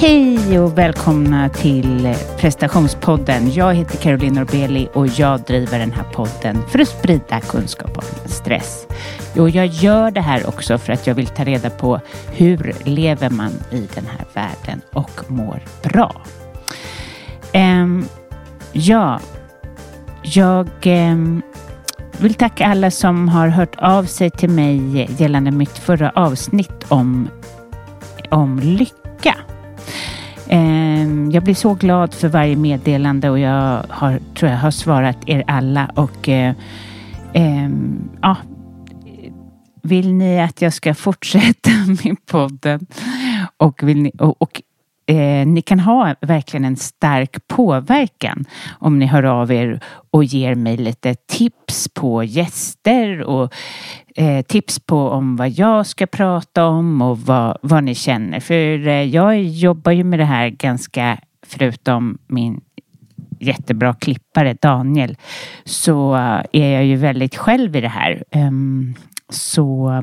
Hej och välkomna till prestationspodden. Jag heter Caroline Norbeli och jag driver den här podden för att sprida kunskap om stress. Och jag gör det här också för att jag vill ta reda på hur lever man i den här världen och mår bra. Um, ja, jag um, vill tacka alla som har hört av sig till mig gällande mitt förra avsnitt om, om lycka. Ehm, jag blir så glad för varje meddelande och jag har, tror jag har svarat er alla och eh, eh, ja, vill ni att jag ska fortsätta med podden? Och, vill ni, och, och eh, ni kan ha verkligen en stark påverkan om ni hör av er och ger mig lite tips på gäster och eh, tips på om vad jag ska prata om och vad, vad ni känner. För eh, jag jobbar ju med det här ganska, förutom min jättebra klippare Daniel, så eh, är jag ju väldigt själv i det här. Um, så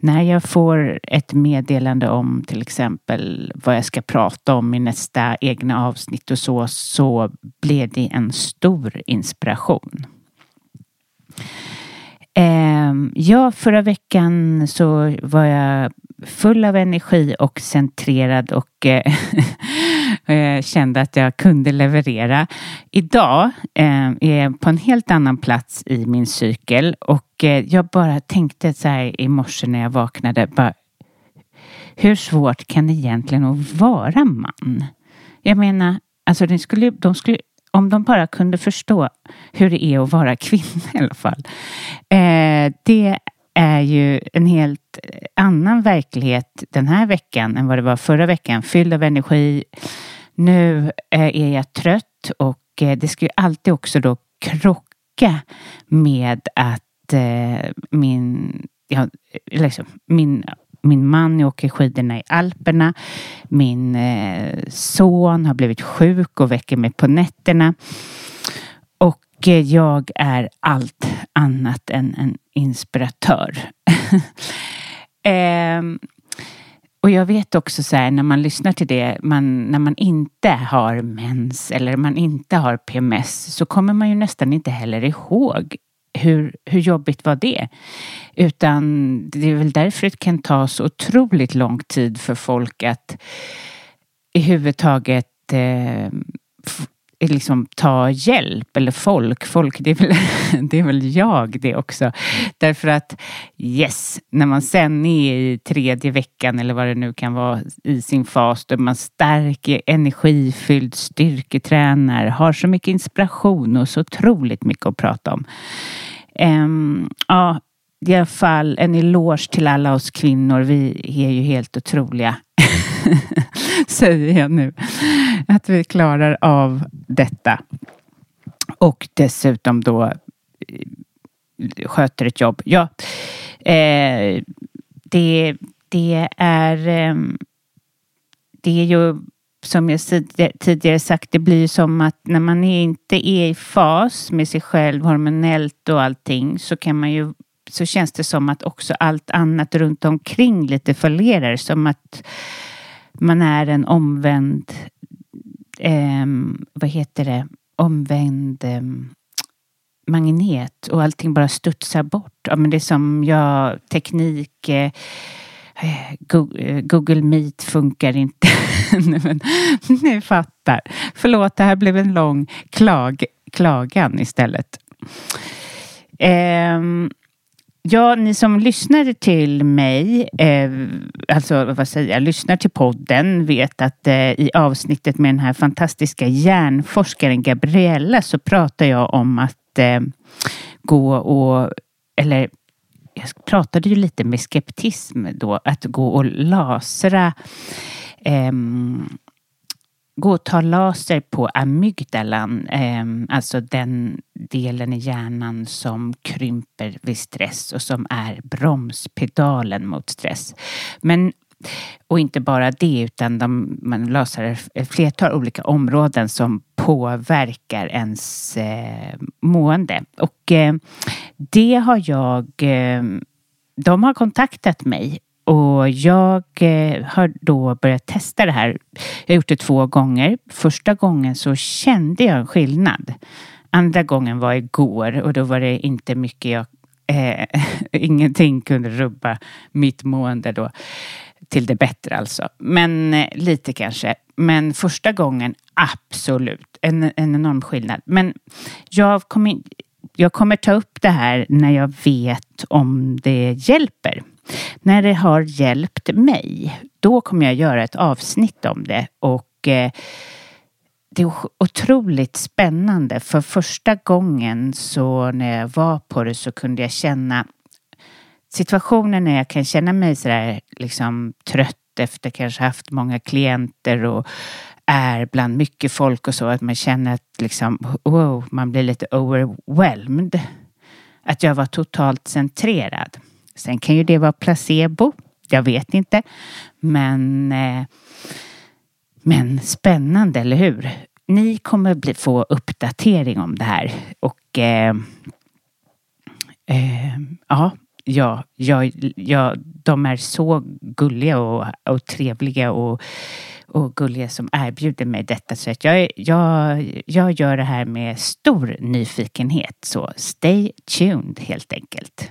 när jag får ett meddelande om till exempel vad jag ska prata om i nästa egna avsnitt och så, så blir det en stor inspiration. Ehm, ja, förra veckan så var jag full av energi och centrerad och eh, eh, kände att jag kunde leverera. Idag eh, är jag på en helt annan plats i min cykel och eh, jag bara tänkte så här i morse när jag vaknade. Bara, hur svårt kan det egentligen att vara man? Jag menar, alltså de skulle, de skulle om de bara kunde förstå hur det är att vara kvinna i alla fall. Eh, det är ju en helt annan verklighet den här veckan än vad det var förra veckan. Fylld av energi. Nu eh, är jag trött och eh, det ska ju alltid också då krocka med att eh, min, ja, liksom, min min man åker skidorna i Alperna. Min son har blivit sjuk och väcker mig på nätterna. Och jag är allt annat än en inspiratör. Ehm, och jag vet också så här när man lyssnar till det, man, när man inte har mens eller man inte har PMS så kommer man ju nästan inte heller ihåg hur, hur jobbigt var det? Utan det är väl därför det kan ta så otroligt lång tid för folk att i huvud taget eh, liksom ta hjälp eller folk. Folk, det är, väl, det är väl jag det också. Därför att yes, när man sen är i tredje veckan eller vad det nu kan vara i sin fas då man stark, energifylld, styrketränar, har så mycket inspiration och så otroligt mycket att prata om. Um, ja, i alla fall en eloge till alla oss kvinnor. Vi är ju helt otroliga. Säger jag nu. Att vi klarar av detta. Och dessutom då eh, sköter ett jobb. Ja, eh, det, det är eh, det är ju som jag tidigare sagt, det blir som att när man inte är i fas med sig själv hormonellt och allting så kan man ju så känns det som att också allt annat runt omkring lite fallerar. Som att man är en omvänd, eh, vad heter det, omvänd eh, magnet och allting bara studsar bort. Ja, men det är som, jag, teknik, eh, eh, eh Google Meet funkar inte. men, ni fattar. Förlåt, det här blev en lång klag, klagan istället. Um, Ja, ni som lyssnar till mig, eh, alltså vad säger jag, lyssnar till podden vet att eh, i avsnittet med den här fantastiska hjärnforskaren Gabriella så pratar jag om att eh, gå och, eller jag pratade ju lite med skeptism då, att gå och lasra ehm, gå och ta laser på amygdalan, eh, alltså den delen i hjärnan som krymper vid stress och som är bromspedalen mot stress. Men och inte bara det utan de, man lasrar ett flertal olika områden som påverkar ens eh, mående. Och eh, det har jag, eh, de har kontaktat mig och jag eh, har då börjat testa det här. Jag har gjort det två gånger. Första gången så kände jag en skillnad. Andra gången var igår och då var det inte mycket jag eh, ingenting kunde rubba mitt mående då till det bättre alltså. Men eh, lite kanske. Men första gången absolut en, en enorm skillnad. Men jag kommer, jag kommer ta upp det här när jag vet om det hjälper. När det har hjälpt mig, då kommer jag göra ett avsnitt om det och eh, det är otroligt spännande för första gången så när jag var på det så kunde jag känna situationen när jag kan känna mig sådär liksom trött efter kanske haft många klienter och är bland mycket folk och så att man känner att liksom wow, man blir lite overwhelmed. Att jag var totalt centrerad. Sen kan ju det vara placebo. Jag vet inte. Men, eh, men spännande, eller hur? Ni kommer bli, få uppdatering om det här. Och eh, eh, ja, ja, ja, ja, de är så gulliga och, och trevliga och, och gulliga som erbjuder mig detta. Så att jag, jag, jag gör det här med stor nyfikenhet. Så stay tuned helt enkelt.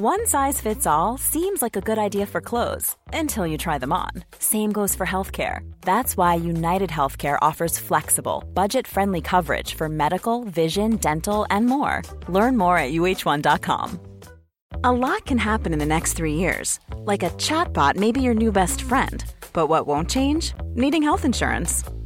One size fits all seems like a good idea for clothes until you try them on. Same goes for healthcare. That's why United Healthcare offers flexible, budget friendly coverage for medical, vision, dental, and more. Learn more at uh1.com. A lot can happen in the next three years. Like a chatbot may be your new best friend. But what won't change? Needing health insurance.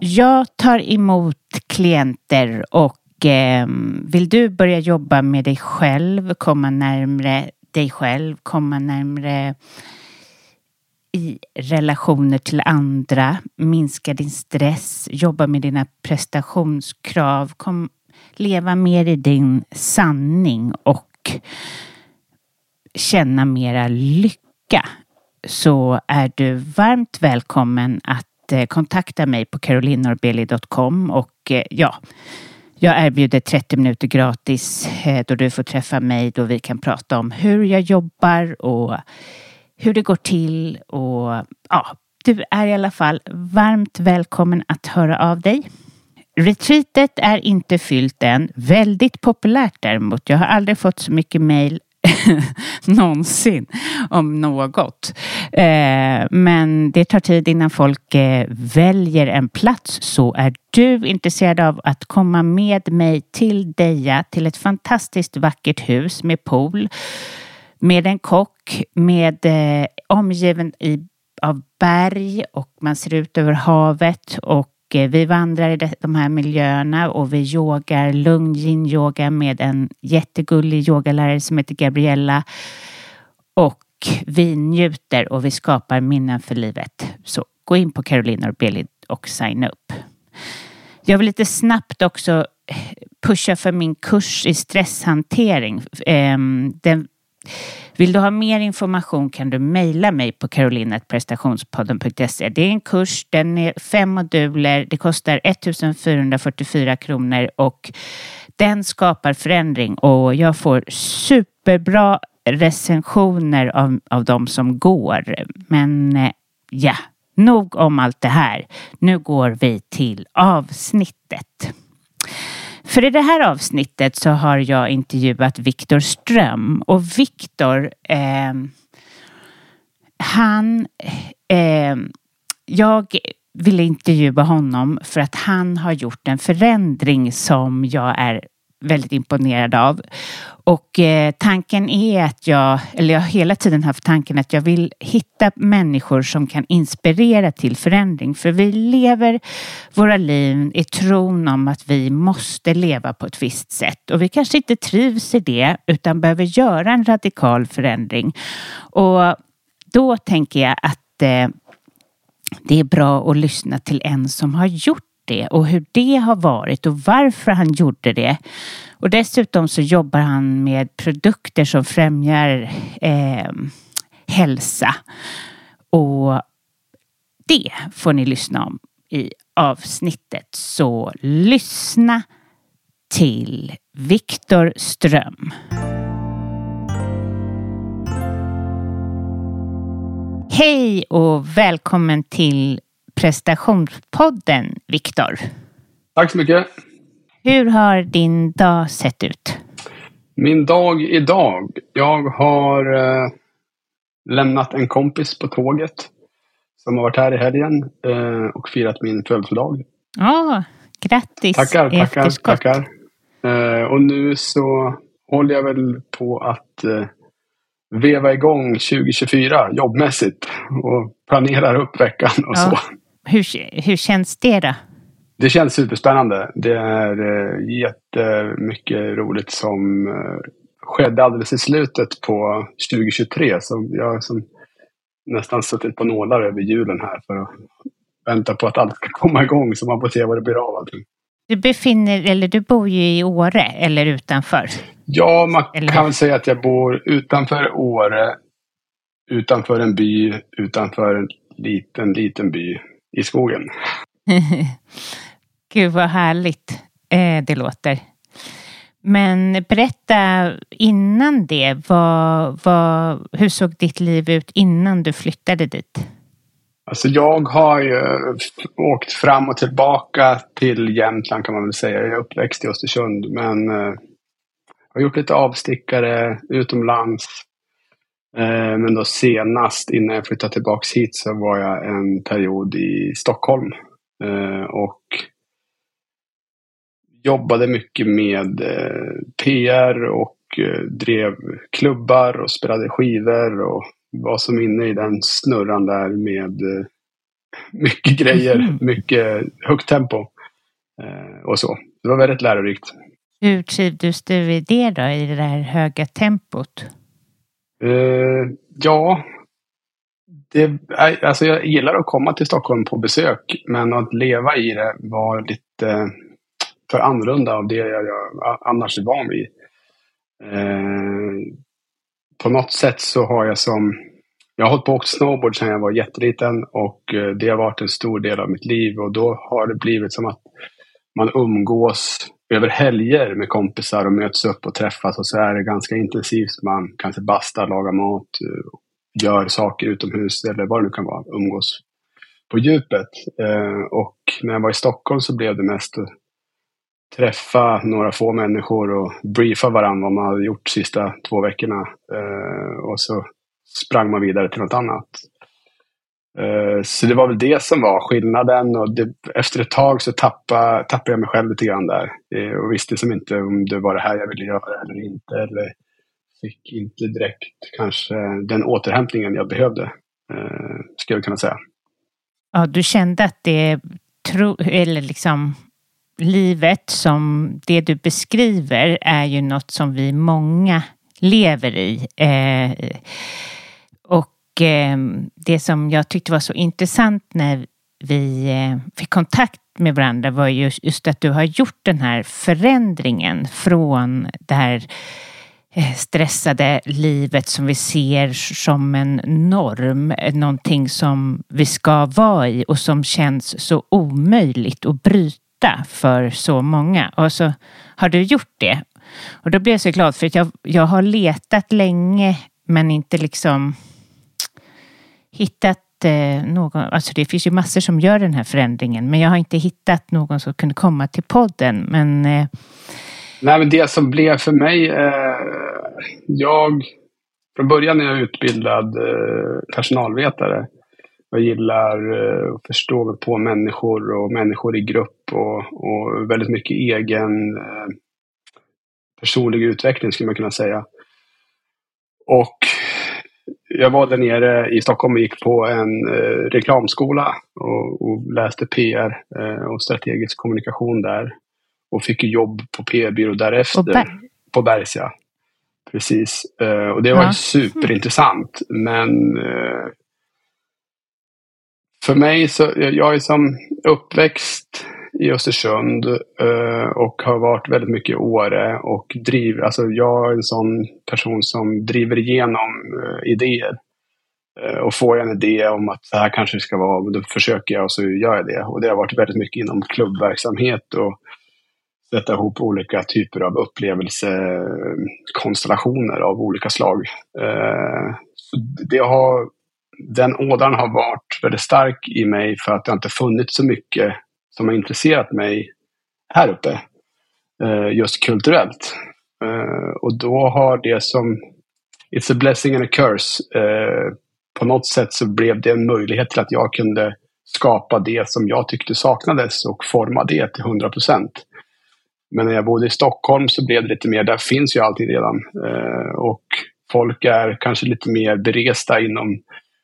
Jag tar emot klienter och eh, vill du börja jobba med dig själv, komma närmre dig själv, komma närmre i relationer till andra, minska din stress, jobba med dina prestationskrav, kom, leva mer i din sanning och känna mera lycka så är du varmt välkommen att Eh, kontakta mig på carolinorbeli.com och eh, ja, jag erbjuder 30 minuter gratis eh, då du får träffa mig då vi kan prata om hur jag jobbar och hur det går till och ja, du är i alla fall varmt välkommen att höra av dig. Retreatet är inte fyllt än. Väldigt populärt däremot. Jag har aldrig fått så mycket mejl någonsin om något. Eh, men det tar tid innan folk eh, väljer en plats. Så är du intresserad av att komma med mig till Deja, till ett fantastiskt vackert hus med pool, med en kock, med eh, omgiven i, av berg och man ser ut över havet och vi vandrar i de här miljöerna och vi yogar lugn yin-yoga med en jättegullig yogalärare som heter Gabriella. Och vi njuter och vi skapar minnen för livet. Så gå in på Carolina Norbeli och signa upp. Jag vill lite snabbt också pusha för min kurs i stresshantering. Ehm, den vill du ha mer information kan du mejla mig på carolinatprestationspodden.se. Det är en kurs, den är fem moduler, det kostar 1444 kronor och den skapar förändring och jag får superbra recensioner av, av de som går. Men eh, ja, nog om allt det här. Nu går vi till avsnittet. För i det här avsnittet så har jag intervjuat Viktor Ström och Viktor eh, han eh, jag ville intervjua honom för att han har gjort en förändring som jag är väldigt imponerad av. Och eh, tanken är att jag, eller jag har hela tiden haft tanken att jag vill hitta människor som kan inspirera till förändring. För vi lever våra liv i tron om att vi måste leva på ett visst sätt. Och vi kanske inte trivs i det utan behöver göra en radikal förändring. Och då tänker jag att eh, det är bra att lyssna till en som har gjort det och hur det har varit och varför han gjorde det. Och dessutom så jobbar han med produkter som främjar eh, hälsa. Och det får ni lyssna om i avsnittet. Så lyssna till Viktor Ström. Hej och välkommen till prestationspodden, Viktor. Tack så mycket. Hur har din dag sett ut? Min dag idag? Jag har eh, lämnat en kompis på tåget som har varit här i helgen eh, och firat min födelsedag. Ja, grattis Tackar, tackar, tackar. Eh, och nu så håller jag väl på att eh, veva igång 2024 jobbmässigt och planerar upp veckan och ja. så. Hur, hur känns det då? Det känns superspännande. Det är eh, jättemycket roligt som eh, skedde alldeles i slutet på 2023. Så jag har nästan suttit på nålar över julen här för att vänta på att allt ska komma igång så man får se vad det blir av allting. Du befinner, eller du bor ju i Åre eller utanför? Ja, man eller? kan säga att jag bor utanför Åre, utanför en by, utanför en liten, liten by i skogen. Gud vad härligt eh, det låter. Men berätta innan det, vad, vad, hur såg ditt liv ut innan du flyttade dit? Alltså jag har ju åkt fram och tillbaka till Jämtland kan man väl säga. Jag är uppväxt i Östersund men eh, har gjort lite avstickare utomlands. Eh, men då senast innan jag flyttade tillbaka hit så var jag en period i Stockholm. Eh, och jobbade mycket med eh, PR och drev klubbar och spelade skivor och var som inne i den snurran där med mycket grejer, mycket högt tempo och så. Det var väldigt lärorikt. Hur trivdes du i det då, i det där höga tempot? Uh, ja, det, eh, alltså jag gillar att komma till Stockholm på besök, men att leva i det var lite eh, för annorlunda av det jag, jag annars är van vid. Uh, på något sätt så har jag som... Jag har hållit på och åkt snowboard sedan jag var jätteliten och det har varit en stor del av mitt liv och då har det blivit som att man umgås över helger med kompisar och möts upp och träffas och så är det ganska intensivt. Man kanske bastar, lagar mat, eh, gör saker utomhus eller vad det nu kan vara, umgås på djupet. Eh, och när jag var i Stockholm så blev det mest att träffa några få människor och briefa varandra vad man hade gjort de sista två veckorna. Eh, och så sprang man vidare till något annat. Eh, så det var väl det som var skillnaden och det, efter ett tag så tappade, tappade jag mig själv lite grann där. Eh, och visste som inte om det var det här jag ville göra eller inte. Eller fick inte direkt kanske den återhämtningen jag behövde, eh, skulle jag kunna säga. Ja, du kände att det, tro, eller liksom livet som det du beskriver är ju något som vi många lever i. Eh, Ehm, det som jag tyckte var så intressant när vi eh, fick kontakt med varandra var just, just att du har gjort den här förändringen från det här eh, stressade livet som vi ser som en norm, någonting som vi ska vara i och som känns så omöjligt att bryta för så många. Och så har du gjort det. Och då blev jag så glad för att jag, jag har letat länge men inte liksom hittat eh, någon, alltså det finns ju massor som gör den här förändringen, men jag har inte hittat någon som kunde komma till podden. Men, eh... Nej, men det som blev för mig, eh, jag, från början är jag utbildad eh, personalvetare. Jag gillar eh, att förstå mig på människor och människor i grupp och, och väldigt mycket egen eh, personlig utveckling skulle man kunna säga. Och jag var där nere i Stockholm och gick på en eh, reklamskola och, och, läste PR eh, och strategisk kommunikation där. Och fick jobb på PR-byrå därefter. Ber på Bergs, Precis. Eh, och det var ja. superintressant. Men eh, för mig så, jag är som uppväxt i Östersund eh, och har varit väldigt mycket i Åre och driv, alltså jag är en sån person som driver igenom eh, idéer. Eh, och får jag en idé om att det här kanske ska vara, då försöker jag och så gör jag det. Och det har varit väldigt mycket inom klubbverksamhet och sätta ihop olika typer av upplevelsekonstellationer av olika slag. det har, den ådran har varit väldigt stark i mig för att det inte funnits så mycket som har intresserat mig här uppe. Eh, just kulturellt. Eh, och då har det som It's a blessing and a curse. Eh, på något sätt så blev det en möjlighet till att jag kunde skapa det som jag tyckte saknades och forma det till 100 procent. Men när jag bodde i Stockholm så blev det lite mer, där finns ju allting redan. Eh, och folk är kanske lite mer beresta inom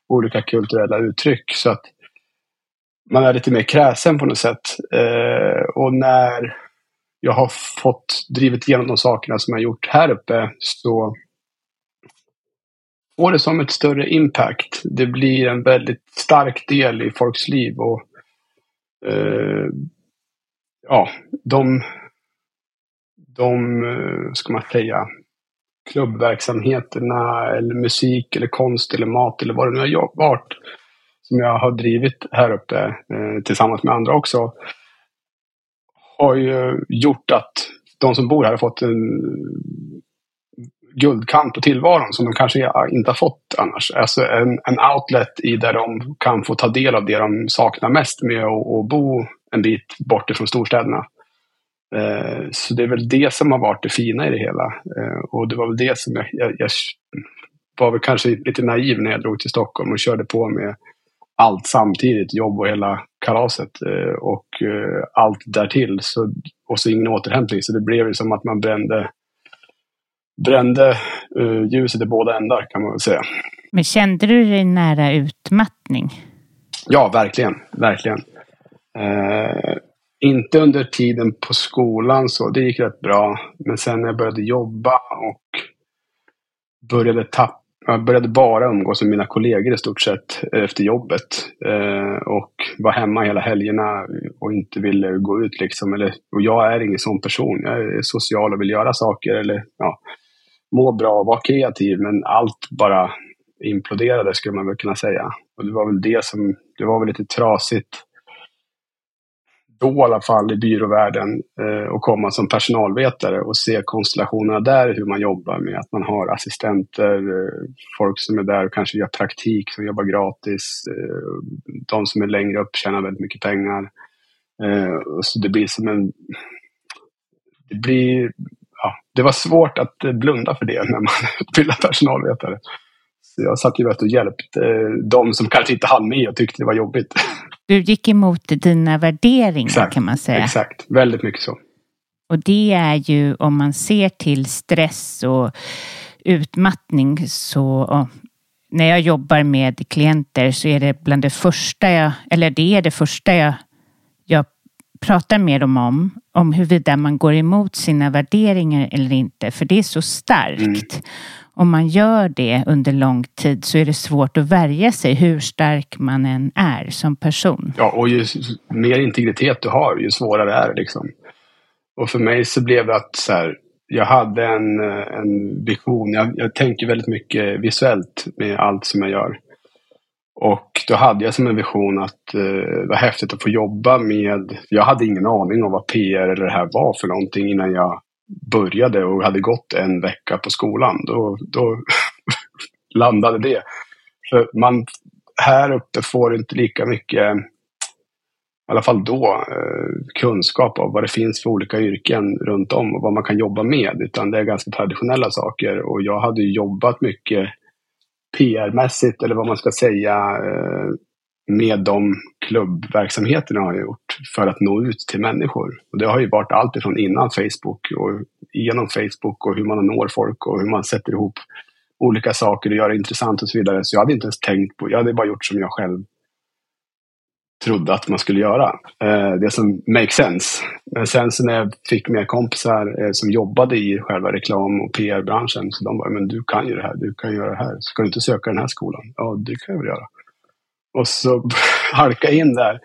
olika kulturella uttryck. Så att man är lite mer kräsen på något sätt. Eh, och när jag har fått drivit igenom de sakerna som jag gjort här uppe så får det som ett större impact. Det blir en väldigt stark del i folks liv. och eh, ja, de, de, eh, ska man säga, klubbverksamheterna eller musik eller konst eller mat eller vad det nu har varit som jag har drivit här uppe eh, tillsammans med andra också har ju gjort att de som bor här har fått en guldkant på tillvaron som de kanske inte har fått annars. Alltså en, en outlet i där de kan få ta del av det de saknar mest med att bo en bit bort ifrån storstäderna. Eh, så det är väl det som har varit det fina i det hela. Eh, och det var väl det som jag, jag, jag var väl kanske lite naiv när jag drog till Stockholm och körde på med allt samtidigt, jobb och hela kalaset eh, och eh, allt därtill. Så, och så ingen återhämtning. Så det blev ju som att man brände, brände uh, ljuset i båda ändar kan man väl säga. Men kände du dig nära utmattning? Ja, verkligen. Verkligen. Uh, inte under tiden på skolan, så det gick rätt bra. Men sen när jag började jobba och började tappa jag började bara umgås med mina kollegor i stort sett eh, efter jobbet. Eh, och var hemma hela helgerna och inte ville gå ut liksom. Eller, och jag är ingen sån person. Jag är social och vill göra saker eller ja, må bra och vara kreativ. Men allt bara imploderade skulle man väl kunna säga. Och det var väl det som, det var väl lite trasigt då i alla fall i byråvärlden eh, och komma som personalvetare och se konstellationerna där, hur man jobbar med att man har assistenter, eh, folk som är där och kanske gör praktik, som jobbar gratis. Eh, de som är längre upp tjänar väldigt mycket pengar. Eh, så det blir som en... Det blir... Ja, det var svårt att eh, blunda för det när man utbildar personalvetare. Så jag satt ju och hjälpte eh, de som kanske inte hann med och tyckte det var jobbigt. Du gick emot dina värderingar exakt, kan man säga. Exakt, väldigt mycket så. Och det är ju om man ser till stress och utmattning så när jag jobbar med klienter så är det bland det första jag, eller det är det första jag, jag pratar med dem om, om huruvida man går emot sina värderingar eller inte, för det är så starkt. Mm om man gör det under lång tid så är det svårt att värja sig hur stark man än är som person. Ja, och ju mer integritet du har, ju svårare är det liksom. Och för mig så blev det att så här, jag hade en, eh, en vision. Jag, jag tänker väldigt mycket visuellt med allt som jag gör. Och då hade jag som en vision att eh, vad häftigt att få jobba med, jag hade ingen aning om vad PR eller det här var för någonting innan jag började och hade gått en vecka på skolan. Då, då landade det. För man här uppe får inte lika mycket, i alla fall då, eh, kunskap av vad det finns för olika yrken runt om och vad man kan jobba med. Utan det är ganska traditionella saker och jag hade jobbat mycket PR-mässigt eller vad man ska säga eh, med de klubbverksamheterna har jag gjort för att nå ut till människor. Och det har ju varit allt ifrån innan Facebook och genom Facebook och hur man når folk och hur man sätter ihop olika saker och gör det intressant och så vidare. Så jag hade inte ens tänkt på, jag hade bara gjort som jag själv trodde att man skulle göra. Eh, det som makes sense. Men sen så när jag fick mer kompisar eh, som jobbade i själva reklam och PR-branschen så de bara, men du kan ju det här, du kan göra det här. Ska du inte söka den här skolan? Ja, det kan jag väl göra. Och så halka in där.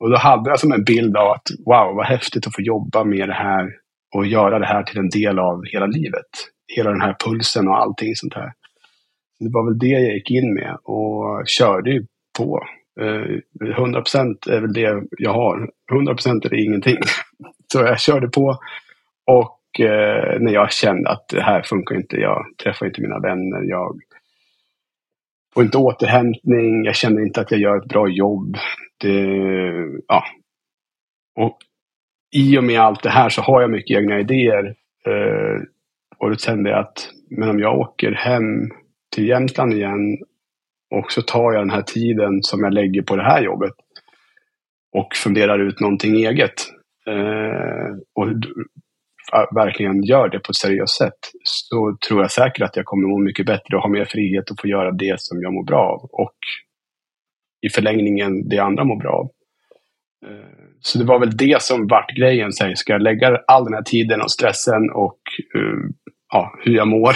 Och då hade jag som en bild av att wow, vad häftigt att få jobba med det här och göra det här till en del av hela livet. Hela den här pulsen och allting sånt här. Det var väl det jag gick in med och körde ju på. 100 eh, procent är väl det jag har. 100 procent är det ingenting. Så jag körde på. Och eh, när jag kände att det här funkar inte, jag träffar inte mina vänner, jag får inte återhämtning, jag känner inte att jag gör ett bra jobb. Det, ja. Och i och med allt det här så har jag mycket egna idéer. Eh, och då kände jag att men om jag åker hem till Jämtland igen och så tar jag den här tiden som jag lägger på det här jobbet och funderar ut någonting eget. Eh, och Eh, verkligen gör det på ett seriöst sätt så tror jag säkert att jag kommer må mycket bättre och ha mer frihet att få göra det som jag mår bra av. Och i förlängningen det andra mår bra av. Eh, så det var väl det som vart grejen. ska jag lägga all den här tiden och stressen och uh, ja, hur jag mår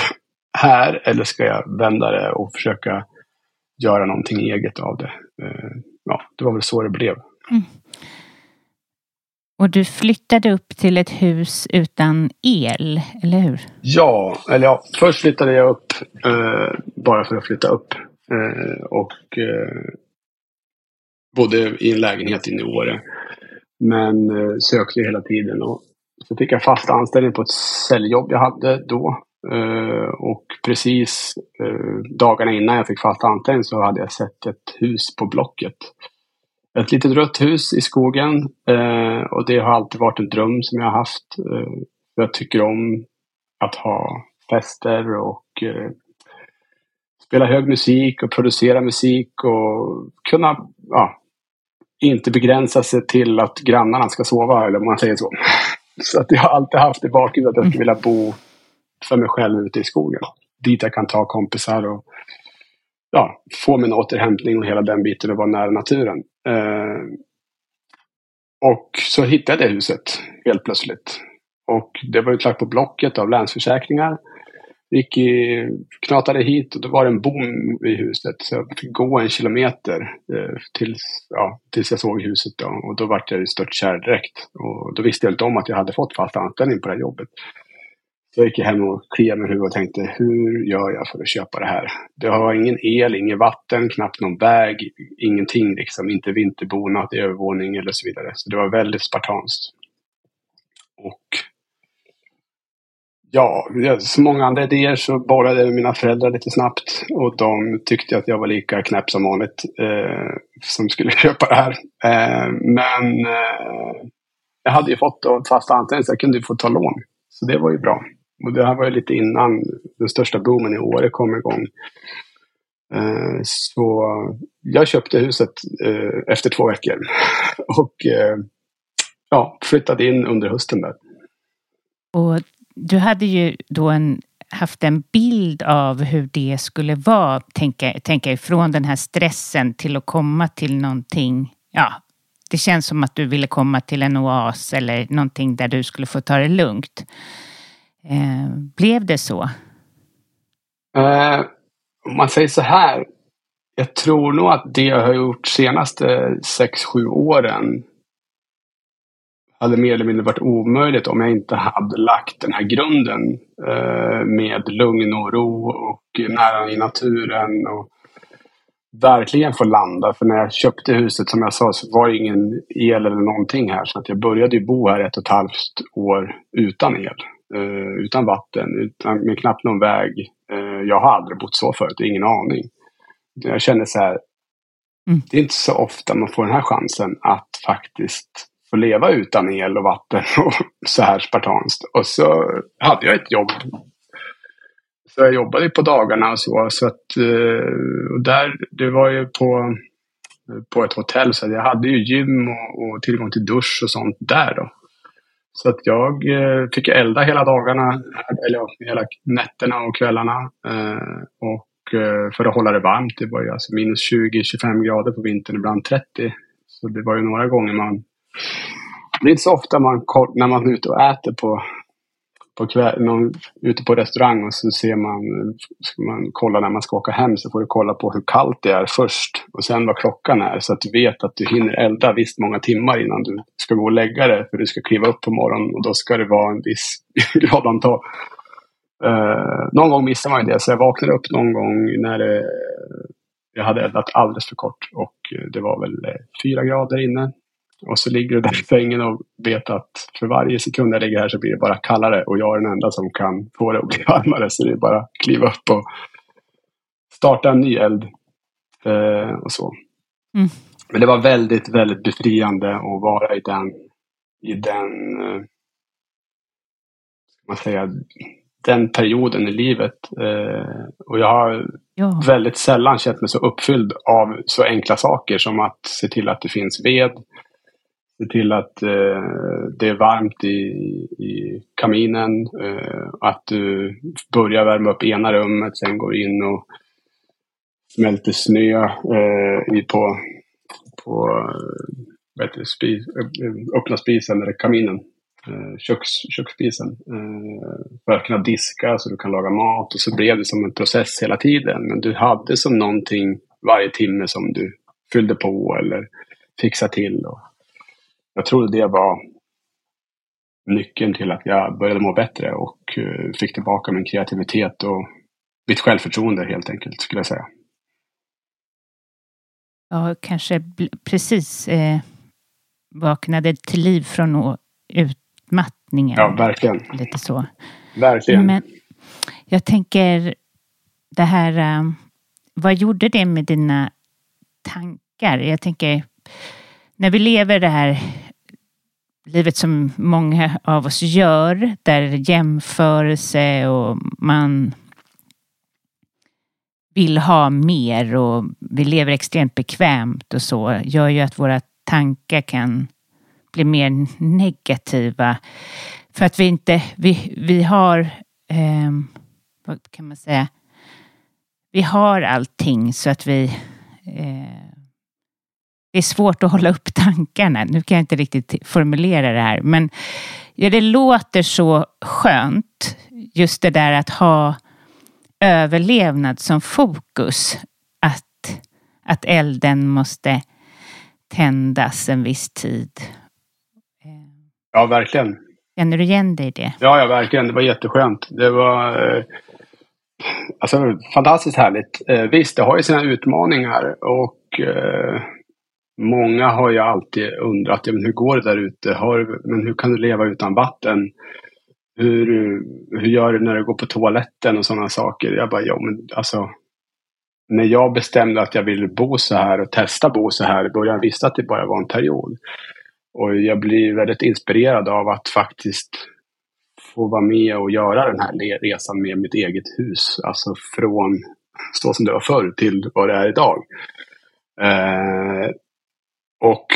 här eller ska jag vända det och försöka göra någonting eget av det? Uh, ja, det var väl så det blev. Mm. Och du flyttade upp till ett hus utan el, eller hur? Ja, eller ja, först flyttade jag upp eh, bara för att flytta upp. Eh, och eh, bodde i en lägenhet inne i Åre. Men eh, sökte hela tiden och så fick jag fast anställning på ett säljjobb jag hade då. Eh, och precis eh, dagarna innan jag fick fast anställning så hade jag sett ett hus på Blocket ett litet rött hus i skogen. Eh, och det har alltid varit en dröm som jag har haft. Eh, jag tycker om att ha fester och eh, spela hög musik och producera musik och kunna ja, inte begränsa sig till att grannarna ska sova eller om man säger så. Så att jag har alltid haft i bakhuvudet att jag skulle vilja bo för mig själv ute i skogen. Dit jag kan ta kompisar och ja, få min återhämtning och hela den biten och vara nära naturen. Eh, och så hittade jag huset helt plötsligt. Och det var ju klart på Blocket av Länsförsäkringar. Gick i, knatade hit och då var det en bom i huset. Så jag fick gå en kilometer eh, tills, ja, tills jag såg huset. Då. Och då vart jag ju kär direkt. Och då visste jag inte om att jag hade fått fast anställning på det här jobbet. Så jag gick hem och kliade mig i huvudet och tänkte, hur gör jag för att köpa det här? Det har ingen el, inget vatten, knappt någon väg, ingenting liksom. Inte vinterbonat i övervåning eller så vidare. Så det var väldigt spartanskt. Och ja, som många andra idéer så borrade jag med mina föräldrar lite snabbt. Och de tyckte att jag var lika knäpp som vanligt eh, som skulle köpa det här. Eh, men eh, jag hade ju fått fast anställning så jag kunde få ta lån. Så det var ju bra. Och det här var ju lite innan den största boomen i Åre kom igång. Eh, så jag köpte huset eh, efter två veckor. Och eh, ja, flyttade in under hösten där. Och du hade ju då en, haft en bild av hur det skulle vara, tänka, tänka ifrån den här stressen till att komma till någonting, ja, det känns som att du ville komma till en oas eller någonting där du skulle få ta det lugnt. Eh, blev det så? Eh, om man säger så här. Jag tror nog att det jag har gjort senaste 6-7 åren hade mer eller mindre varit omöjligt om jag inte hade lagt den här grunden eh, med lugn och ro och nära i naturen. Och verkligen få landa. För när jag köpte huset som jag sa så var det ingen el eller någonting här. Så att jag började ju bo här ett och ett halvt år utan el. Eh, utan vatten, utan, med knappt någon väg. Eh, jag har aldrig bott så förut, ingen aning. Jag känner så här, mm. det är inte så ofta man får den här chansen att faktiskt få leva utan el och vatten och så här spartanskt. Och så hade jag ett jobb. Så jag jobbade på dagarna och så. så att, eh, och där, det var ju på, på ett hotell så jag hade ju gym och, och tillgång till dusch och sånt där då. Så att jag eh, fick elda hela dagarna, eller hela nätterna och kvällarna. Eh, och eh, för att hålla det varmt, det var ju alltså minus 20-25 grader på vintern, ibland 30. Så det var ju några gånger man det är inte så ofta man, när man är ute och äter på, på kväll, någon, ute på restaurang och så ser man, ska man kolla när man ska åka hem så får du kolla på hur kallt det är först och sen vad klockan är så att du vet att du hinner elda visst många timmar innan du ska gå och lägga dig för du ska kliva upp på morgonen och då ska det vara en viss gradantal. Uh, eh, någon gång missar man ju det så jag vaknade upp någon gång när det, jag hade eldat alldeles för kort och eh, det var väl fyra grader inne. Och så ligger du där i sängen och vet att för varje sekund jag ligger här så blir det bara kallare och jag är den enda som kan få det att bli varmare. Så det är bara att kliva upp och starta en ny eld. Eh, och så. Mm. Men det var väldigt, väldigt befriande att vara i den, i den, eh, man säga, den perioden i livet. Eh, och jag har ja. väldigt sällan känt mig så uppfylld av så enkla saker som att se till att det finns ved, Se till att eh, det är varmt i, i kaminen. Eh, att du börjar värma upp ena rummet, sen går in och smälter snö eh, i, på, på vad heter det, spis, eh, öppna spisen eller kaminen. Eh, köks, köksspisen. Eh, för att kunna diska så du kan laga mat. Och så blev det som en process hela tiden. Men du hade som någonting varje timme som du fyllde på eller fixade till. Och, jag tror det var nyckeln till att jag började må bättre och eh, fick tillbaka min kreativitet och mitt självförtroende helt enkelt, skulle jag säga. Ja, kanske precis eh, vaknade till liv från utmattningen. Ja, verkligen. Lite så. Verkligen. Men jag tänker, det här, um, vad gjorde det med dina tankar? Jag tänker, när vi lever det här livet som många av oss gör, där jämförelse och man vill ha mer och vi lever extremt bekvämt och så, gör ju att våra tankar kan bli mer negativa. För att vi inte, vi, vi har, eh, vad kan man säga, vi har allting så att vi eh, det är svårt att hålla upp tankarna. Nu kan jag inte riktigt formulera det här, men ja, det låter så skönt. Just det där att ha överlevnad som fokus. Att, att elden måste tändas en viss tid. Ja, verkligen. Känner du igen dig i det? Ja, ja, verkligen. Det var jätteskönt. Det var eh, alltså, fantastiskt härligt. Eh, visst, det har ju sina utmaningar och eh, Många har ju alltid undrat, ja, men hur går det där ute? Har, men hur kan du leva utan vatten? Hur, hur gör du när du går på toaletten och sådana saker? Jag bara, ja men alltså. När jag bestämde att jag ville bo så här och testa bo så här i början visste att det bara var en period. Och jag blir väldigt inspirerad av att faktiskt få vara med och göra den här resan med mitt eget hus. Alltså från så som det var förr till vad det är idag. Eh, och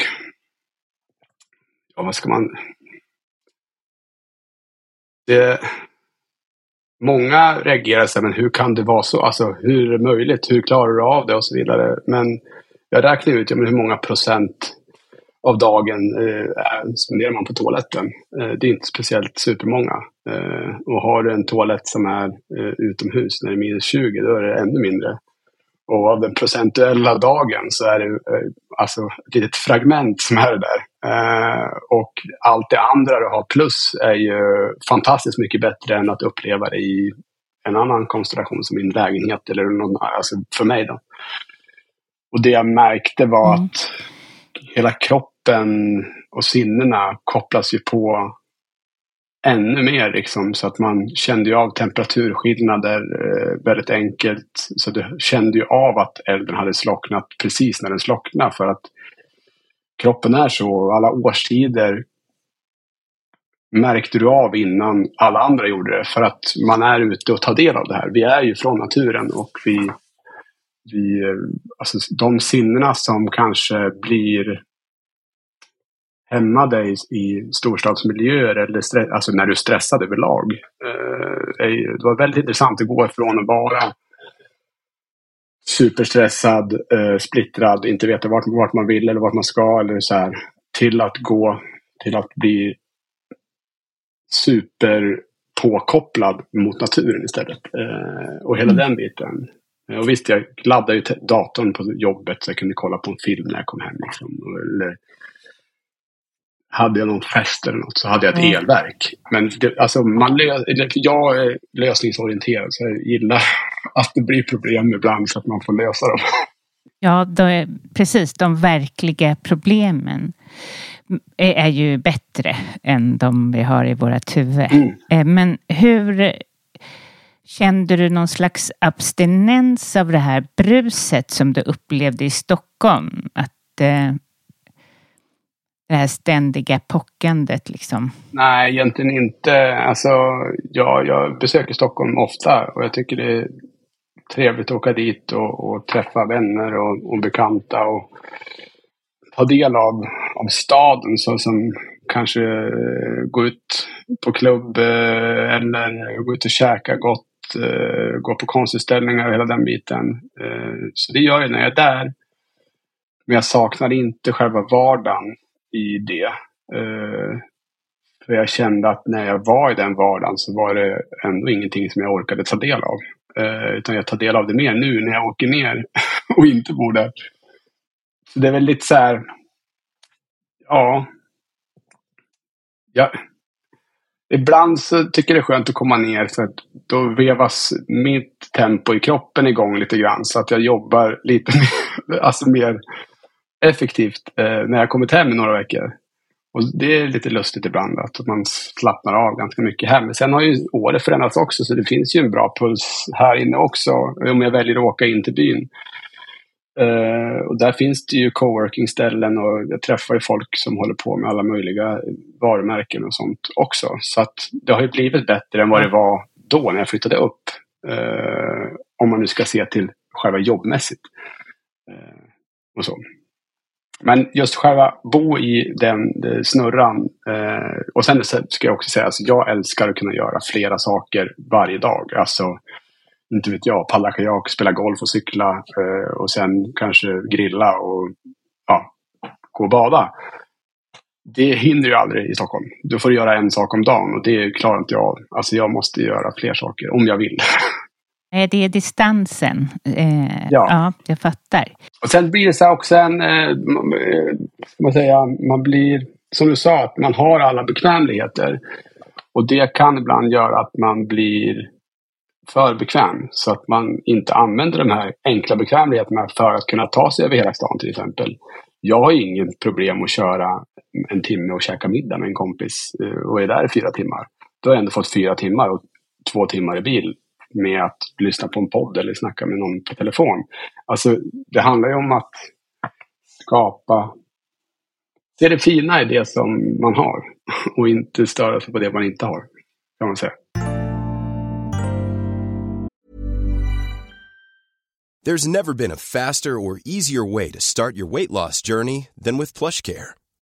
ja, vad ska man... Det, många reagerar så här, men hur kan det vara så? Alltså hur är det möjligt? Hur klarar du av det? Och så vidare. Men jag räknar ut ja, men hur många procent av dagen eh, spenderar man på toaletten. Eh, det är inte speciellt supermånga. Eh, och har du en toalett som är eh, utomhus när det är minus 20, då är det ännu mindre. Och av den procentuella dagen så är det eh, alltså ett litet fragment som är det där. Eh, och allt det andra du har plus är ju fantastiskt mycket bättre än att uppleva det i en annan konstellation som min lägenhet eller någon, alltså för mig då. Och det jag märkte var mm. att hela kroppen och sinnena kopplas ju på ännu mer liksom, så att man kände ju av temperaturskillnader eh, väldigt enkelt. Så du kände ju av att elden hade slocknat precis när den slocknade för att kroppen är så. Alla årstider märkte du av innan alla andra gjorde det för att man är ute och tar del av det här. Vi är ju från naturen och vi, vi eh, alltså de sinnena som kanske blir hämmade i, i storstadsmiljöer eller stress, alltså när du är stressad överlag. Eh, det var väldigt intressant att gå ifrån att vara superstressad, eh, splittrad, inte veta vart, vart man vill eller vart man ska eller så här, till att gå till att bli super påkopplad mot naturen istället. Eh, och hela mm. den biten. Och visst, jag laddade ju datorn på jobbet så jag kunde kolla på en film när jag kom hem. Liksom. Eller hade jag någon fest eller något så hade jag ett mm. elverk. Men det, alltså man lö, jag är lösningsorienterad så jag gillar att det blir problem ibland så att man får lösa dem. Ja, är, precis. De verkliga problemen är, är, ju bättre än de vi har i vårt huvud. Mm. Eh, men hur kände du någon slags abstinens av det här bruset som du upplevde i Stockholm? Att eh, det här ständiga pockandet liksom? Nej, egentligen inte. Alltså, ja, jag besöker Stockholm ofta och jag tycker det är trevligt att åka dit och, och träffa vänner och, och, bekanta och ta del av, av staden. Så som kanske eh, gå ut på klubb eh, eller gå ut och käka gott, eh, gå på konstutställningar och hela den biten. Så det gör jag när jag är där. Men jag saknar inte själva vardagen i det. Eh, för jag kände att när jag var i den vardagen så var det ändå ingenting som jag orkade ta del av. Eh, utan jag tar del av det mer nu när jag åker ner och inte bor där. Så det är väl lite så här, ja. ja. Ibland så tycker jag det är skönt att komma ner för att då vevas mitt tempo i kroppen igång lite grann. Så att jag jobbar lite mer, alltså mer effektivt eh, när jag kommit hem i några veckor. Och det är lite lustigt ibland att man slappnar av ganska mycket här. Men sen har ju året förändrats också så det finns ju en bra puls här inne också. Om jag väljer att åka in till byn. Uh, och där finns det ju coworking-ställen och jag träffar ju folk som håller på med alla möjliga varumärken och sånt också. Så att det har ju blivit bättre än vad det var då när jag flyttade upp. Uh, om man nu ska se till själva jobbmässigt. Uh, och så. Men just själva bo i den eh, snurran. Eh, och sen ska jag också säga att alltså, jag älskar att kunna göra flera saker varje dag. Alltså, inte vet jag, paddla kajak, spela golf och cykla. Eh, och sen kanske grilla och ja, gå och bada. Det hinner ju aldrig i Stockholm. Då får du göra en sak om dagen och det klarar inte jag av. Alltså jag måste göra fler saker om jag vill. Det är distansen. Eh, ja. ja, jag fattar. Och sen blir det så också en, eh, man säga, man blir, som du sa, att man har alla bekvämligheter. Och det kan ibland göra att man blir för bekväm. Så att man inte använder de här enkla bekvämligheterna för att kunna ta sig över hela stan till exempel. Jag har inget problem att köra en timme och käka middag med en kompis eh, och är där i fyra timmar. Då har jag ändå fått fyra timmar och två timmar i bil med att lyssna på en podd eller snacka med någon på telefon. Alltså, det handlar ju om att skapa Se det fina i det som man har och inte störa sig på det man inte har. Kan man säga. There's never been a faster or easier way to start your weight loss journey than with PlushCare.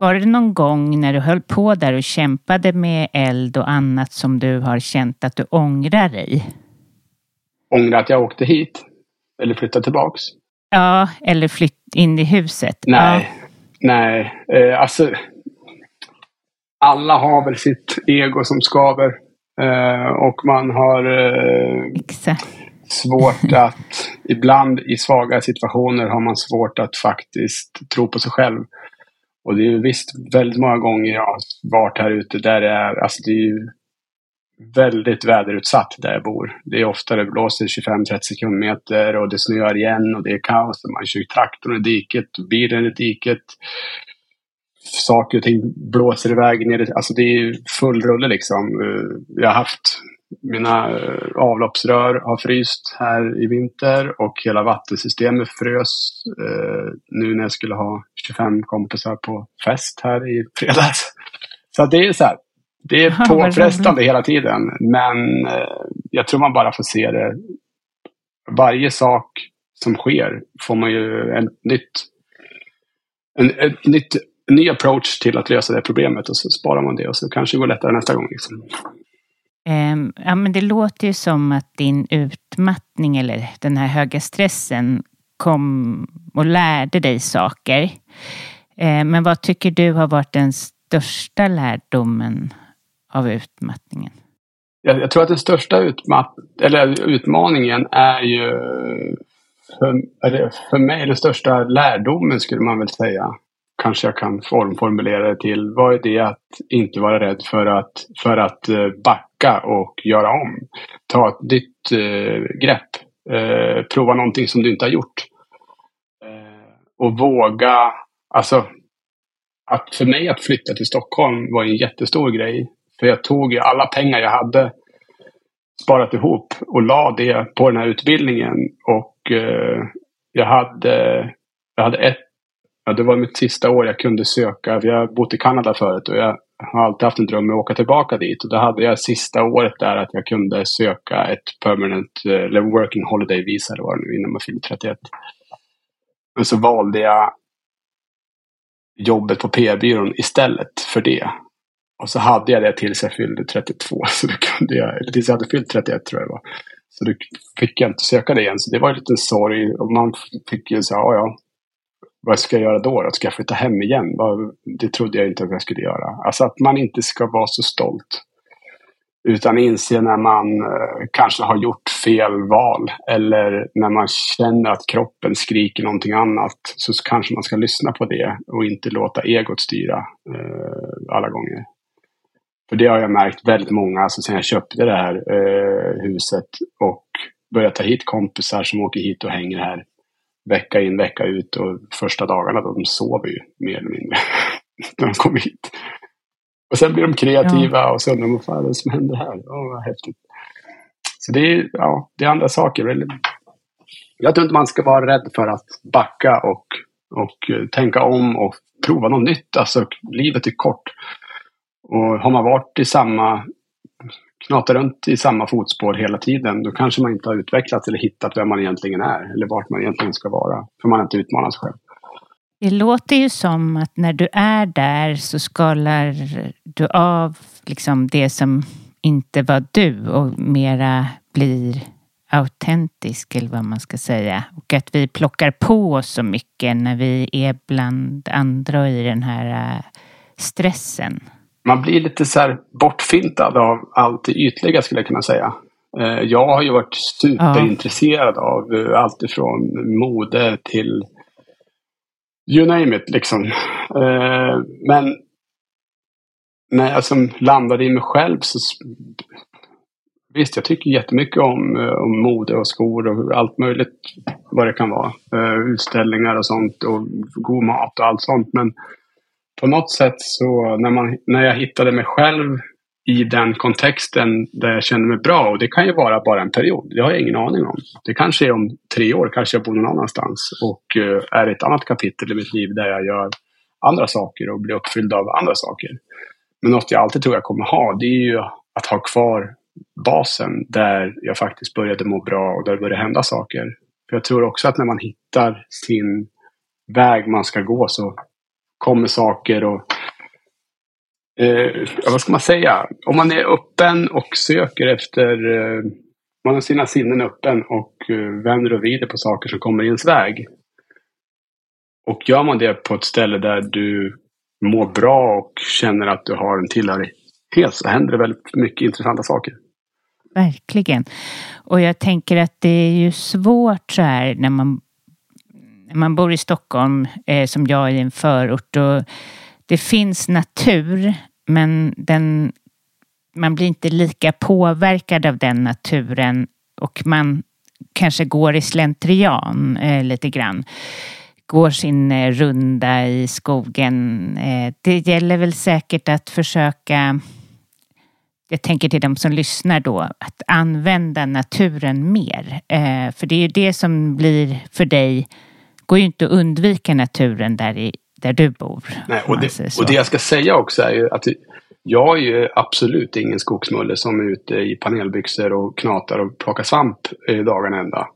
Var det någon gång när du höll på där och kämpade med eld och annat som du har känt att du ångrar dig? Ångrar att jag åkte hit? Eller flyttade tillbaks? Ja, eller flytt in i huset? Nej, ja. nej. Eh, alltså, alla har väl sitt ego som skaver. Eh, och man har eh, svårt att, ibland i svaga situationer har man svårt att faktiskt tro på sig själv. Och det är visst väldigt många gånger jag har varit här ute där det är, alltså det är ju väldigt väderutsatt där jag bor. Det är ofta det blåser 25-30 sekundmeter och det snöar igen och det är kaos. Man kör traktorn i diket, bilen i diket. Saker och ting blåser iväg ner. Alltså det är full rulle liksom. Eh, jag har haft mina eh, avloppsrör har fryst här i vinter och hela vattensystemet frös eh, nu när jag skulle ha 25 kompisar på fest här i fredags. Så det är så här, det är påfrestande hela tiden. Men eh, jag tror man bara får se det. Varje sak som sker får man ju en nytt, en, nytt, en ny approach till att lösa det problemet och så sparar man det och så kanske det går lättare nästa gång. Liksom. Ehm, ja, men det låter ju som att din utmattning eller den här höga stressen kom och lärde dig saker. Ehm, men vad tycker du har varit den största lärdomen av utmattningen? Jag, jag tror att den största utmatt eller utmaningen är ju för, för mig den största lärdomen skulle man väl säga kanske jag kan formformulera det till. Vad är det att inte vara rädd för att, för att eh, backa och göra om? Ta ett nytt eh, grepp. Eh, prova någonting som du inte har gjort. Eh, och våga, alltså att för mig att flytta till Stockholm var en jättestor grej. För jag tog alla pengar jag hade sparat ihop och la det på den här utbildningen. Och eh, jag hade, jag hade ett Ja, det var mitt sista år jag kunde söka. Jag har bott i Kanada förut och jag har alltid haft en dröm att åka tillbaka dit. Och då hade jag sista året där att jag kunde söka ett permanent, eh, eller working holiday visa, det var det nu innan man fyllde 31. Men så valde jag jobbet på PR-byrån istället för det. Och så hade jag det tills jag fyllde 32. Så då kunde jag, eller tills jag hade fyllt 31 tror jag det var. Så då fick jag inte söka det igen. Så det var en liten sorg. Och man fick ju säga, ja ja, vad ska jag göra då? Ska jag flytta hem igen? Det trodde jag inte att jag skulle göra. Alltså att man inte ska vara så stolt. Utan inse när man eh, kanske har gjort fel val eller när man känner att kroppen skriker någonting annat så kanske man ska lyssna på det och inte låta egot styra eh, alla gånger. För det har jag märkt väldigt många, alltså sen jag köpte det här eh, huset och började ta hit kompisar som åker hit och hänger här vecka in, vecka ut och första dagarna då de sover ju mer eller mindre när de kommer hit. Och sen blir de kreativa ja. och så undrar de vad är det som händer här? Åh, vad häftigt. Så det är, ja, det är andra saker. Jag tror inte man ska vara rädd för att backa och, och eh, tänka om och prova något nytt. Alltså, livet är kort. Och har man varit i samma knata runt i samma fotspår hela tiden, då kanske man inte har utvecklats eller hittat vem man egentligen är eller vart man egentligen ska vara. För man har inte utmanat sig själv. Det låter ju som att när du är där så skalar du av liksom det som inte var du och mera blir autentisk eller vad man ska säga. Och att vi plockar på oss så mycket när vi är bland andra i den här äh, stressen. Man blir lite så här bortfintad av allt det ytliga skulle jag kunna säga. Eh, jag har ju varit superintresserad av eh, allt ifrån mode till you name it liksom. Eh, men när jag som landade i mig själv så Visst, jag tycker jättemycket om, om mode och skor och allt möjligt vad det kan vara. Utställningar och sånt och god mat och allt sånt. Men på något sätt så när, man, när jag hittade mig själv i den kontexten där jag kände mig bra. Och det kan ju vara bara en period. Det har jag ingen aning om. Det kanske är om tre år, kanske jag bor någon annanstans och uh, är ett annat kapitel i mitt liv där jag gör andra saker och blir uppfylld av andra saker. Men något jag alltid tror jag kommer ha, det är ju att ha kvar basen där jag faktiskt började må bra och där det började hända saker. För jag tror också att när man hittar sin väg man ska gå så kommer saker och eh, vad ska man säga? Om man är öppen och söker efter, eh, man har sina sinnen öppen och eh, vänder och vrider på saker som kommer i ens väg. Och gör man det på ett ställe där du mår bra och känner att du har en tillhörighet så händer det väldigt mycket intressanta saker. Verkligen. Och jag tänker att det är ju svårt så här när man, man bor i Stockholm, eh, som jag i en förort. Och det finns natur, men den, man blir inte lika påverkad av den naturen och man kanske går i slentrian eh, lite grann. Går sin eh, runda i skogen. Eh, det gäller väl säkert att försöka jag tänker till de som lyssnar då, att använda naturen mer. Eh, för det är ju det som blir för dig, går ju inte att undvika naturen där i, där du bor. Nej, och, det, och det jag ska säga också är ju att jag är ju absolut ingen skogsmulle som är ute i panelbyxor och knatar och plockar svamp dagen ända.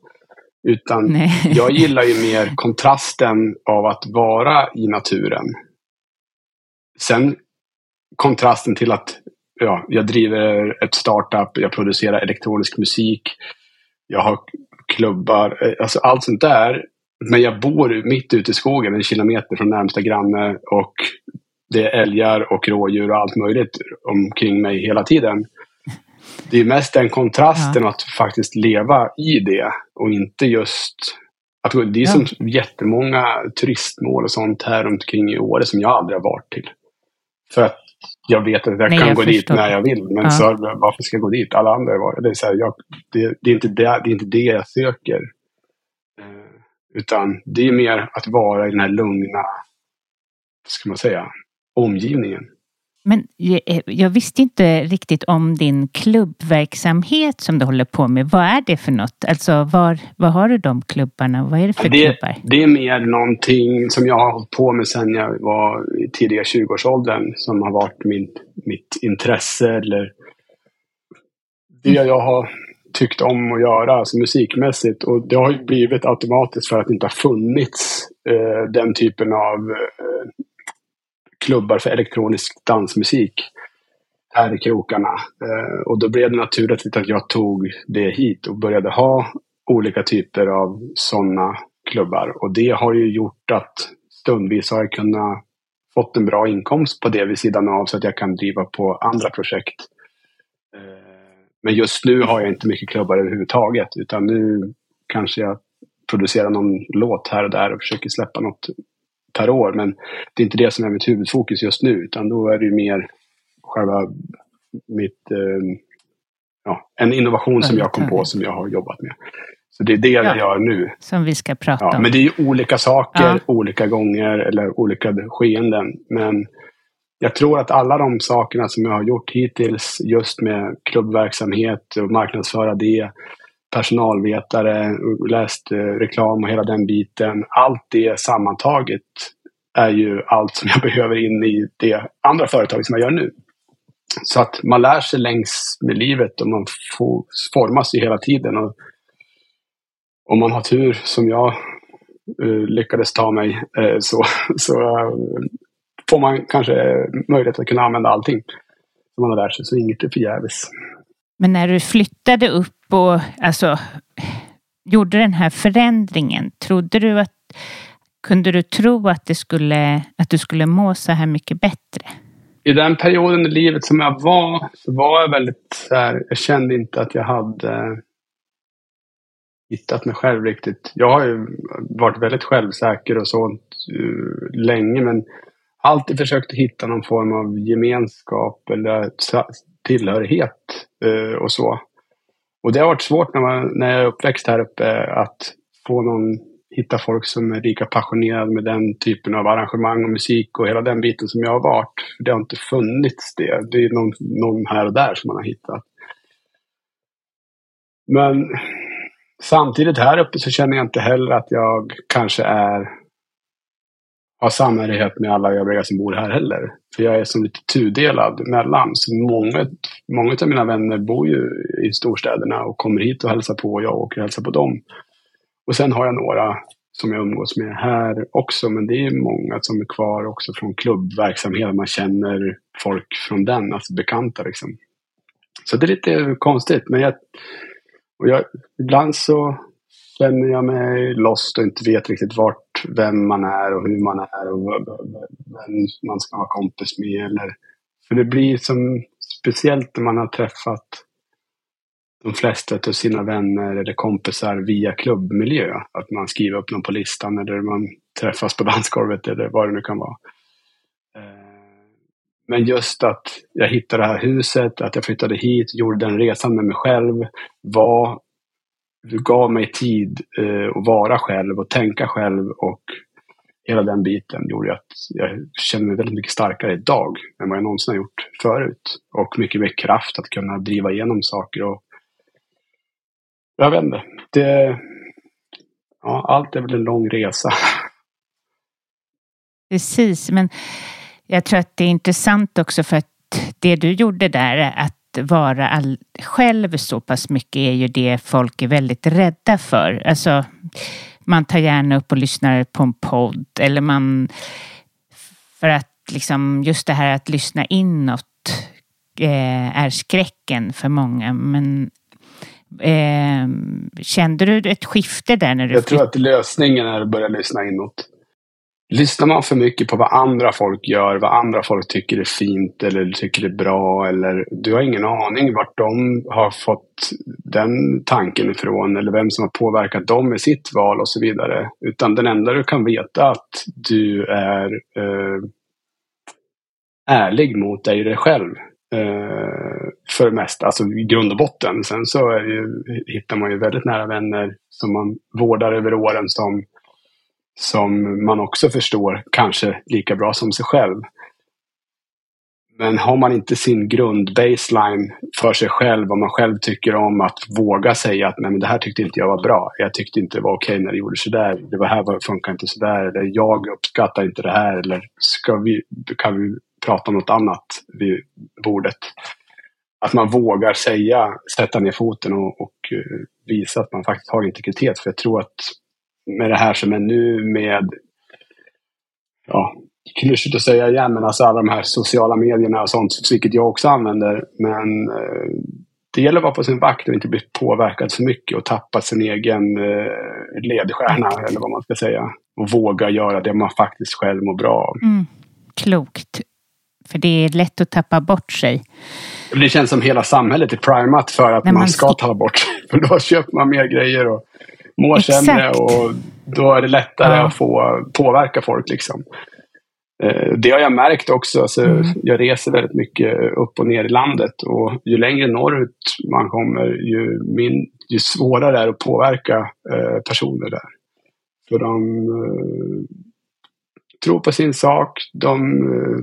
Utan Nej. jag gillar ju mer kontrasten av att vara i naturen. Sen kontrasten till att ja, jag driver ett startup, jag producerar elektronisk musik, jag har klubbar, alltså allt sånt där men jag bor mitt ute i skogen, en kilometer från närmsta granne och det är älgar och rådjur och allt möjligt omkring mig hela tiden. Det är mest den kontrasten ja. att faktiskt leva i det och inte just att det är som ja. jättemånga turistmål och sånt här omkring i Åre som jag aldrig har varit till. För att jag vet att jag Nej, kan jag gå dit när jag vill. Men ja. så, varför ska jag gå dit? Alla andra var det. Är så här, jag, det, det, är inte det, det är inte det jag söker. Utan det är mer att vara i den här lugna, ska man säga, omgivningen. Men jag, jag, visste inte riktigt om din klubbverksamhet som du håller på med. Vad är det för något? Alltså var, var har du de klubbarna? Vad är det för det, klubbar? Det är mer någonting som jag har hållit på med sedan jag var i tidiga 20-årsåldern. Som har varit min, mitt intresse eller det jag har tyckt om att göra, alltså musikmässigt. Och det har ju blivit automatiskt för att det inte har funnits eh, den typen av eh, klubbar för elektronisk dansmusik här i krokarna. Eh, och då blev det naturligt att jag tog det hit och började ha olika typer av sådana klubbar. Och det har ju gjort att stundvis har jag kunnat fått en bra inkomst på det vid sidan av så att jag kan driva på andra projekt. Eh, men just nu har jag inte mycket klubbar överhuvudtaget. Utan nu kanske jag producerar någon låt här och där och försöker släppa något per år. Men det är inte det som är mitt huvudfokus just nu. Utan då är det mer själva mitt, eh, ja, en innovation som jag kom på som jag har jobbat med. Så det är det ja, jag gör nu. Som vi ska prata ja, om. Men det är ju olika saker, ja. olika gånger eller olika skeenden. Men jag tror att alla de sakerna som jag har gjort hittills just med klubbverksamhet och marknadsföra det, personalvetare, läst eh, reklam och hela den biten. Allt det sammantaget är ju allt som jag behöver in i det andra företaget som jag gör nu. Så att man lär sig längs med livet och man får, formas ju hela tiden. Och om man har tur som jag uh, lyckades ta mig uh, så, så uh, får man kanske möjlighet att kunna använda allting som man har lärt sig. Så inget är förgäves. Men när du flyttade upp och alltså gjorde den här förändringen, trodde du att kunde du tro att, det skulle, att du skulle må så här mycket bättre? I den perioden i livet som jag var, så var jag väldigt så här, jag kände inte att jag hade hittat mig själv riktigt. Jag har ju varit väldigt självsäker och sånt uh, länge, men alltid försökt hitta någon form av gemenskap eller tillhörighet eh, och så. Och det har varit svårt när, man, när jag är uppväxt här uppe att få någon, hitta folk som är lika passionerade med den typen av arrangemang och musik och hela den biten som jag har varit. För det har inte funnits det. Det är någon, någon här och där som man har hittat. Men samtidigt här uppe så känner jag inte heller att jag kanske är har samhörighet med alla övriga som bor här heller. För jag är som lite tudelad mellan. Så många, många av mina vänner bor ju i storstäderna och kommer hit och hälsar på och jag åker och hälsar på dem. Och sen har jag några som jag umgås med här också, men det är många som är kvar också från klubbverksamhet. Man känner folk från den, alltså bekanta liksom. Så det är lite konstigt, men jag, och jag, ibland så känner jag mig lost och inte vet riktigt vart, vem man är och hur man är och vem man ska vara kompis med. Eller, för det blir som speciellt när man har träffat de flesta av sina vänner eller kompisar via klubbmiljö. Att man skriver upp någon på listan eller man träffas på dansgolvet eller vad det nu kan vara. Eh, men just att jag hittade det här huset, att jag flyttade hit, gjorde den resan med mig själv, var du gav mig tid eh, att vara själv och tänka själv och hela den biten gjorde att jag känner mig väldigt mycket starkare idag än vad jag någonsin har gjort förut. Och mycket mer kraft att kunna driva igenom saker och jag vet inte. Det, ja, allt är väl en lång resa. Precis, men jag tror att det är intressant också för att det du gjorde där, att vara all, själv så pass mycket är ju det folk är väldigt rädda för. Alltså, man tar gärna upp och lyssnar på en podd eller man... För att liksom just det här att lyssna inåt eh, är skräcken för många. Men eh, kände du ett skifte där när du... Jag tror att lösningen är att börja lyssna inåt. Lyssnar man för mycket på vad andra folk gör, vad andra folk tycker är fint eller tycker är bra eller du har ingen aning vart de har fått den tanken ifrån eller vem som har påverkat dem i sitt val och så vidare. Utan den enda du kan veta att du är eh, ärlig mot dig dig själv. Eh, för det mesta, alltså i grund och botten. Sen så ju, hittar man ju väldigt nära vänner som man vårdar över åren som som man också förstår kanske lika bra som sig själv. Men har man inte sin grundbaseline för sig själv, vad man själv tycker om, att våga säga att Nej, men det här tyckte inte jag var bra. Jag tyckte inte det var okej när det gjorde sådär. Det var här funkar inte sådär. Eller jag uppskattar inte det här. Eller ska vi, kan vi prata om något annat vid bordet? Att man vågar säga, sätta ner foten och, och eh, visa att man faktiskt har integritet. För jag tror att med det här som är nu med, ja, klyschigt att säga igen, men alltså alla de här sociala medierna och sånt, vilket jag också använder. Men eh, det gäller att vara på sin vakt och inte bli påverkad för mycket och tappa sin egen eh, ledstjärna, eller vad man ska säga. Och våga göra det man faktiskt själv mår bra av. Mm. Klokt. För det är lätt att tappa bort sig. Det känns som hela samhället är primat för att man, man ska ta bort sig. För då köper man mer grejer och mår Exakt. sämre och då är det lättare ja. att få påverka folk. Liksom. Eh, det har jag märkt också. Alltså, mm. Jag reser väldigt mycket upp och ner i landet och ju längre norrut man kommer ju, min, ju svårare är det att påverka eh, personer där. För de eh, tror på sin sak. De eh,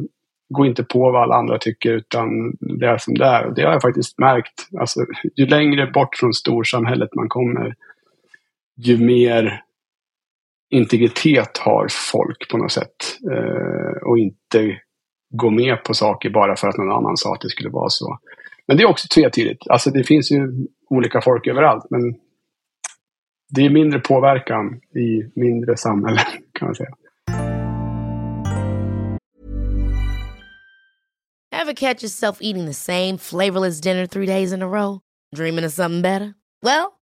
går inte på vad alla andra tycker utan det är som det är. Det har jag faktiskt märkt. Alltså, ju längre bort från storsamhället man kommer ju mer integritet har folk på något sätt. Eh, och inte gå med på saker bara för att någon annan sa att det skulle vara så. Men det är också tvetydigt. Alltså det finns ju olika folk överallt. Men det är mindre påverkan i mindre samhällen kan man säga. Have catch yourself eating the same flavorless dinner three days in a row? Dreaming of something better? Well,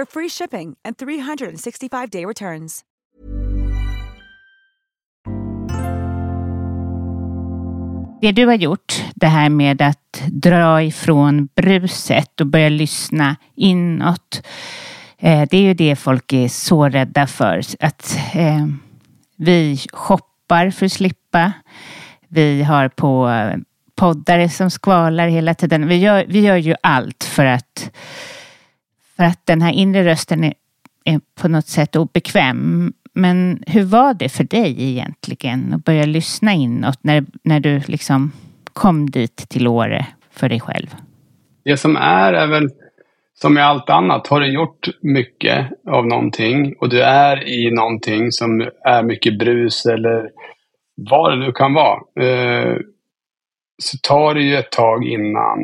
for free shipping and 365-day returns. Det du har gjort, det här med att dra ifrån bruset och börja lyssna inåt. Eh, det är ju det folk är så rädda för. Att eh, vi shoppar för att slippa. Vi har på poddare som skvalar hela tiden. Vi gör, vi gör ju allt för att, för att den här inre rösten är, är på något sätt obekväm. Men hur var det för dig egentligen att börja lyssna inåt när, när du liksom kom dit till Åre för dig själv? Det som är är väl som med allt annat. Har du gjort mycket av någonting och du är i någonting som är mycket brus eller vad det nu kan vara. Eh, så tar det ju ett tag innan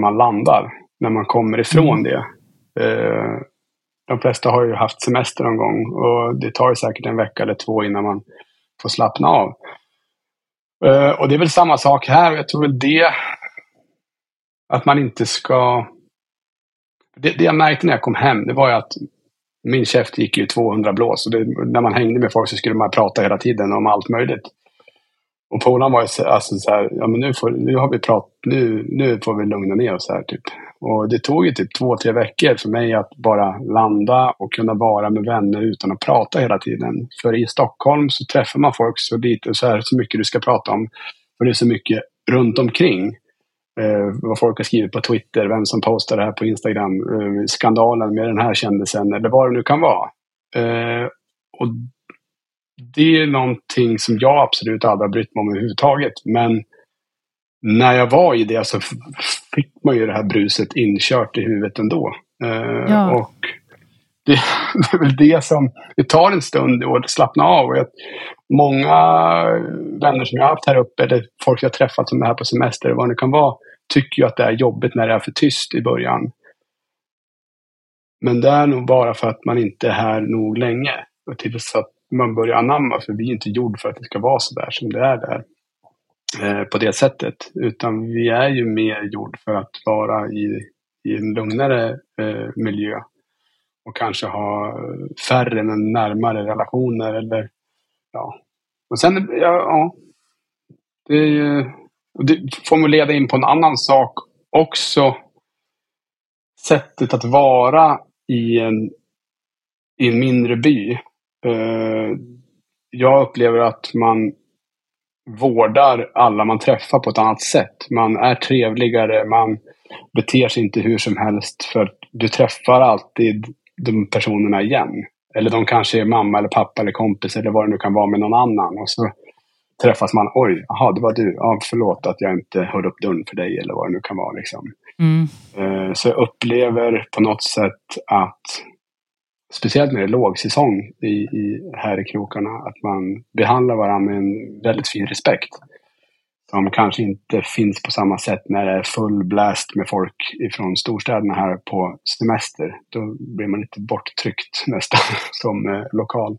man landar. När man kommer ifrån det. Eh, de flesta har ju haft semester någon gång och det tar säkert en vecka eller två innan man får slappna av. Eh, och det är väl samma sak här. Jag tror väl det att man inte ska... Det, det jag märkte när jag kom hem, det var ju att min käft gick ju 200 blås. Och det, när man hängde med folk så skulle man prata hela tiden om allt möjligt. Och polaren var ju så, alltså så här, ja men nu, får, nu har vi prat, nu, nu får vi lugna ner oss här typ. Och det tog ju typ två, tre veckor för mig att bara landa och kunna vara med vänner utan att prata hela tiden. För i Stockholm så träffar man folk så lite så här så mycket du ska prata om. Och det är så mycket runt omkring. Eh, vad folk har skrivit på Twitter, vem som postar det här på Instagram, eh, skandalen med den här kändisen eller vad det nu kan vara. Eh, och det är någonting som jag absolut aldrig har brytt mig om överhuvudtaget. Men när jag var i det så fick man ju det här bruset inkört i huvudet ändå. Eh, Ja. Och det, det är väl det som, det tar en stund att slappna av. Och jag, många vänner som jag har haft här uppe, eller folk jag har träffat som är här på semester, vad det kan vara, tycker ju att det är jobbigt när det är för tyst i början. Men det är nog bara för att man inte är här nog länge. Och tills att man börjar anamma, för vi är inte gjord för att det ska vara så där som det är där. Eh, på det sättet. Utan vi är ju mer gjord för att vara i, i en lugnare eh, miljö. Och kanske ha färre men närmare relationer eller ja. Och sen, ja, ja det, är ju- och det får mig leda in på en annan sak också. Sättet att vara i en, i en mindre by. Eh, jag upplever att man vårdar alla man träffar på ett annat sätt. Man är trevligare, man beter sig inte hur som helst för du träffar alltid de personerna igen. Eller de kanske är mamma eller pappa eller kompis eller vad det nu kan vara med någon annan. Och så träffas man. Oj, jaha, det var du. Ja, förlåt att jag inte höll upp dörren för dig eller vad det nu kan vara. Liksom. Mm. Eh, Så jag upplever på något sätt att, speciellt när det är lågsäsong i, i, här i krokarna, att man behandlar varandra med en väldigt fin respekt. Som kanske inte finns på samma sätt när det är full blast med folk ifrån storstäderna här på semester. Då blir man lite borttryckt nästan som eh, lokal.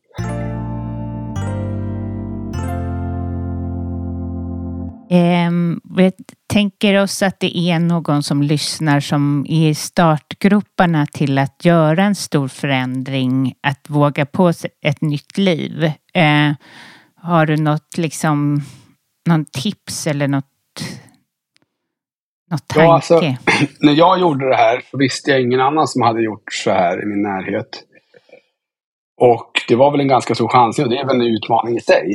Vi tänker oss att det är någon som lyssnar som är i startgroparna till att göra en stor förändring, att våga på sig ett nytt liv. Eh, har du något liksom, någon tips eller något, något tanke? Ja, alltså, när jag gjorde det här så visste jag ingen annan som hade gjort så här i min närhet. Och det var väl en ganska stor chansning och det är väl en utmaning i sig.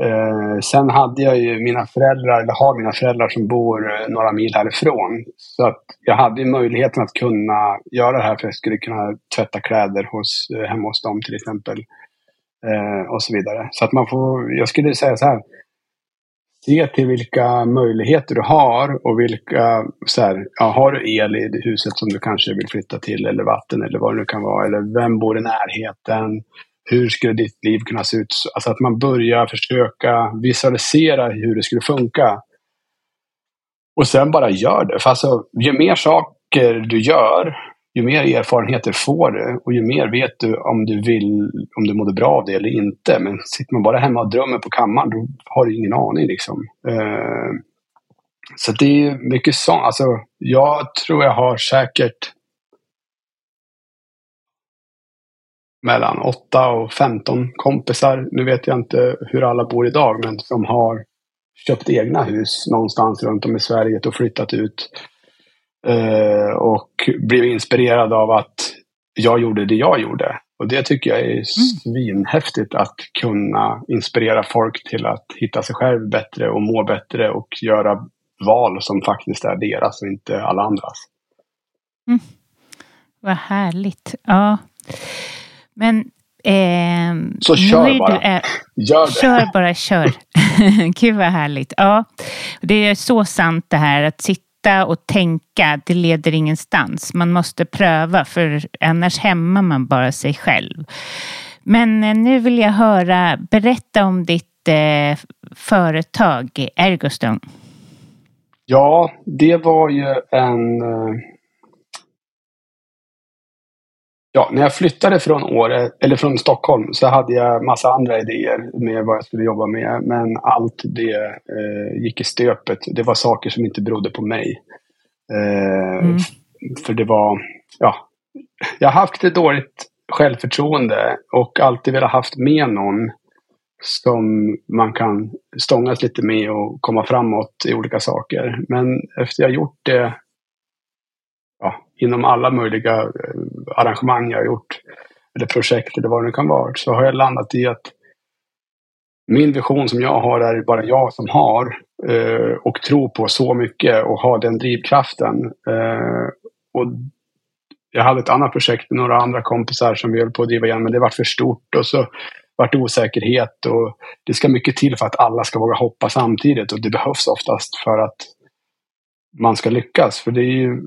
Eh, sen hade jag ju mina föräldrar, eller har mina föräldrar som bor eh, några mil härifrån. Så att jag hade ju möjligheten att kunna göra det här för jag skulle kunna tvätta kläder hos, eh, hemma hos dem till exempel. Eh, och så vidare. Så att man får, jag skulle säga så här. Se till vilka möjligheter du har och vilka, så här, ja, har du el i huset som du kanske vill flytta till eller vatten eller vad det nu kan vara. Eller vem bor i närheten? Hur skulle ditt liv kunna se ut? Alltså att man börjar försöka visualisera hur det skulle funka. Och sen bara gör det. För alltså, ju mer saker du gör, ju mer erfarenheter får du och ju mer vet du om du vill, om du mådde bra av det eller inte. Men sitter man bara hemma och drömmer på kammaren, då har du ingen aning liksom. Eh, så det är mycket sånt. Alltså, jag tror jag har säkert mellan 8 och 15 kompisar. Nu vet jag inte hur alla bor idag, men som har köpt egna hus någonstans runt om i Sverige och flyttat ut. Eh, och blivit inspirerad av att jag gjorde det jag gjorde. Och det tycker jag är mm. svinhäftigt att kunna inspirera folk till att hitta sig själv bättre och må bättre och göra val som faktiskt är deras och inte alla andras. Mm. Vad härligt. Ja. Men eh, Så kör bara. Du, eh, Gör det. Kör bara, kör. Gud vad härligt. Ja, det är så sant det här att sitta och tänka, det leder ingenstans. Man måste pröva för annars hämmar man bara sig själv. Men eh, nu vill jag höra, berätta om ditt eh, företag Ergostone. Ja, det var ju en eh, Ja, när jag flyttade från Åre, eller från Stockholm, så hade jag massa andra idéer med vad jag skulle jobba med. Men allt det eh, gick i stöpet. Det var saker som inte berodde på mig. Eh, mm. För det var, ja, jag har haft ett dåligt självförtroende och alltid velat haft med någon som man kan stångas lite med och komma framåt i olika saker. Men efter jag gjort det inom alla möjliga eh, arrangemang jag har gjort, eller projekt eller vad det nu kan vara, så har jag landat i att min vision som jag har är bara jag som har eh, och tror på så mycket och har den drivkraften. Eh, och jag hade ett annat projekt med några andra kompisar som vi höll på att driva igen, men det var för stort och så vart det osäkerhet och det ska mycket till för att alla ska våga hoppa samtidigt och det behövs oftast för att man ska lyckas. För det är ju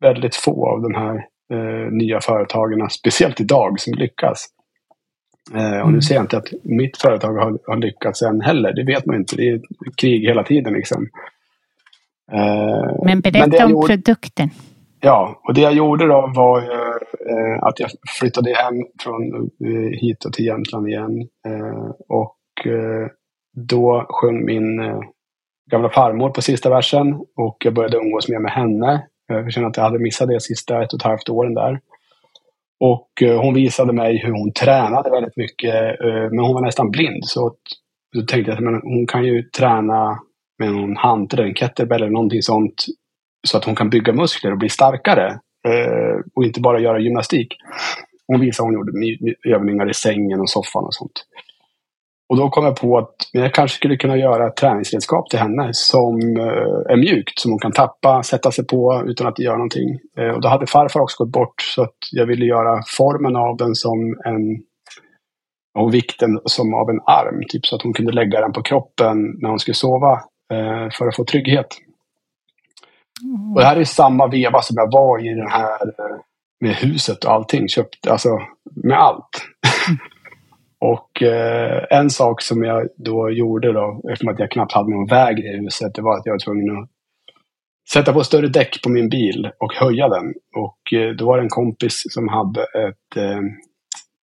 väldigt få av de här eh, nya företagen, speciellt idag, som lyckas. Eh, och nu mm. säger jag inte att mitt företag har, har, lyckats än heller. Det vet man inte. Det är krig hela tiden liksom. Eh, men berätta men om gjorde, produkten. Ja, och det jag gjorde då var eh, att jag flyttade hem från eh, hit och till Jämtland igen. Eh, och då sjöng min gamla farmor på sista versen och jag började umgås mer med henne. Eh, jag känner att jag hade missat det sista ett och ett halvt åren där. Och eh, hon visade mig hur hon tränade väldigt mycket, eh, men hon var nästan blind. Så då tänkte jag att hon kan ju träna med någon hantel, en kettlebell eller någonting sånt. Så att hon kan bygga muskler och bli starkare. Och inte bara göra gymnastik. Hon visade hon gjorde övningar i sängen och soffan och sånt. Och då kom jag på att jag kanske skulle kunna göra ett träningsredskap till henne som eh, är mjukt, som hon kan tappa, sätta sig på utan att det gör någonting. Eh, och då hade farfar också gått bort så att jag ville göra formen av den som en och vikten som av en arm, typ så att hon kunde lägga den på kroppen när hon skulle sova eh, för att få trygghet. Mm. Och det här är samma veva som jag var i den här med huset och allting. Köpt, alltså med allt. Och eh, en sak som jag då gjorde då, eftersom att jag knappt hade någon väg i huset, det var att jag var tvungen att sätta på större däck på min bil och höja den. Och eh, då var det en kompis som hade ett, eh,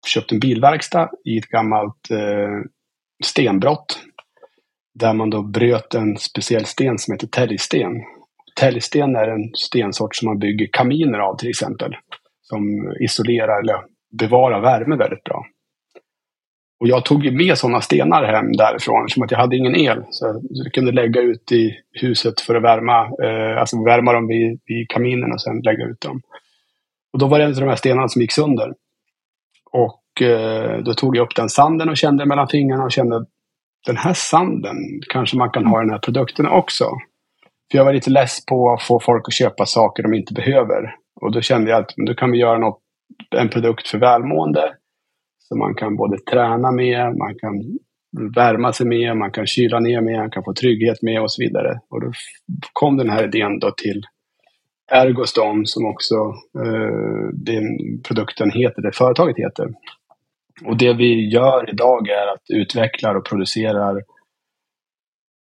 köpt en bilverkstad i ett gammalt eh, stenbrott. Där man då bröt en speciell sten som heter täljsten. Täljsten är en stensort som man bygger kaminer av till exempel. Som isolerar eller bevarar värme väldigt bra. Och jag tog med sådana stenar hem därifrån eftersom att jag hade ingen el. Så jag kunde lägga ut i huset för att värma, eh, alltså värma dem vid, vid kaminen och sen lägga ut dem. Och då var det en av de här stenarna som gick sönder. Och eh, då tog jag upp den sanden och kände mellan fingrarna och kände den här sanden kanske man kan ha i den här produkten också. För jag var lite less på att få folk att köpa saker de inte behöver. Och då kände jag att men då kan vi göra något, en produkt för välmående. Som man kan både träna med, man kan värma sig med, man kan kyla ner med, man kan få trygghet med och så vidare. Och då kom den här idén då till Ergostom som också eh, den produkten heter, det företaget heter. Och det vi gör idag är att utveckla och producerar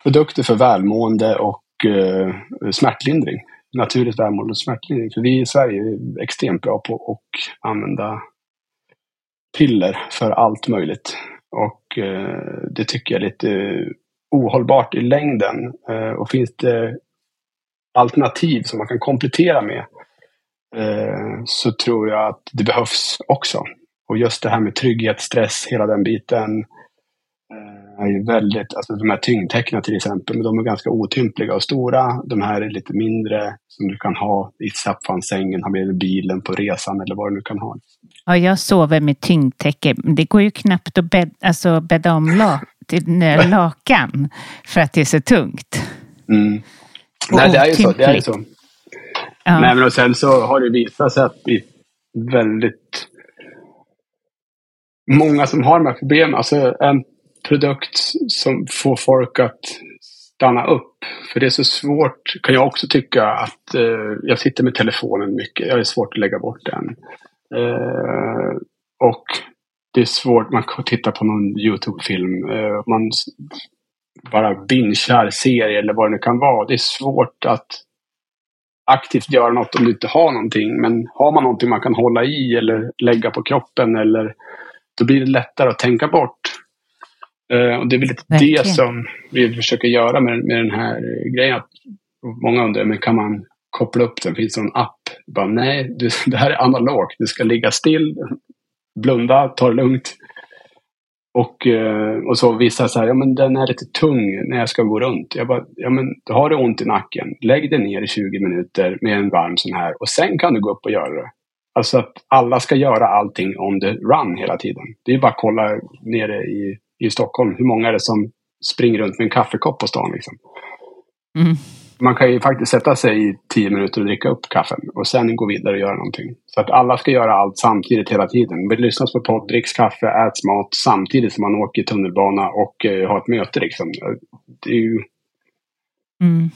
produkter för välmående och eh, smärtlindring. Naturligt välmående och smärtlindring. För vi i Sverige är extremt bra på att använda piller för allt möjligt. Och eh, det tycker jag är lite ohållbart i längden. Eh, och finns det alternativ som man kan komplettera med eh, så tror jag att det behövs också. Och just det här med trygghet, stress, hela den biten eh, är ju väldigt, alltså de här tyngdtecknen till exempel, de är ganska otympliga och stora. De här är lite mindre som du kan ha i sängen, ha med i bilen på resan eller vad du nu kan ha. Ja, jag sover med tyngdtäcke. Det går ju knappt att bädda, alltså bädda om la, till lakan för att det är så tungt. Mm. Nej, det är ju så. Det är ju så. Ja. Nej, men och sen så har det visat sig att är väldigt många som har de här problemen. Alltså en produkt som får folk att stanna upp. För det är så svårt, kan jag också tycka, att eh, jag sitter med telefonen mycket. Jag är svårt att lägga bort den. Eh, och det är svårt, man kan titta på någon YouTube-film. Eh, man bara binchar serier eller vad det nu kan vara. Det är svårt att aktivt göra något om du inte har någonting. Men har man någonting man kan hålla i eller lägga på kroppen eller då blir det lättare att tänka bort. Uh, och det är väl lite Verkligen. det som vi försöker göra med, med den här grejen. Att många undrar, men kan man koppla upp den? Finns det någon app? Bara, nej, du, det här är analogt. Du ska ligga still, blunda, ta det lugnt. Och, eh, och så vissa säger, ja men den är lite tung när jag ska gå runt. Jag bara, ja men har du ont i nacken, lägg dig ner i 20 minuter med en varm sån här och sen kan du gå upp och göra det. Alltså att alla ska göra allting on the run hela tiden. Det är bara att kolla nere i, i Stockholm, hur många är det som springer runt med en kaffekopp på stan liksom. Mm man kan ju faktiskt sätta sig i tio minuter och dricka upp kaffen och sen gå vidare och göra någonting. Så att alla ska göra allt samtidigt hela tiden. Vi lyssnar på podd, dricks kaffe, äts mat samtidigt som man åker tunnelbana och uh, har ett möte. Liksom. Det är ju... Mm.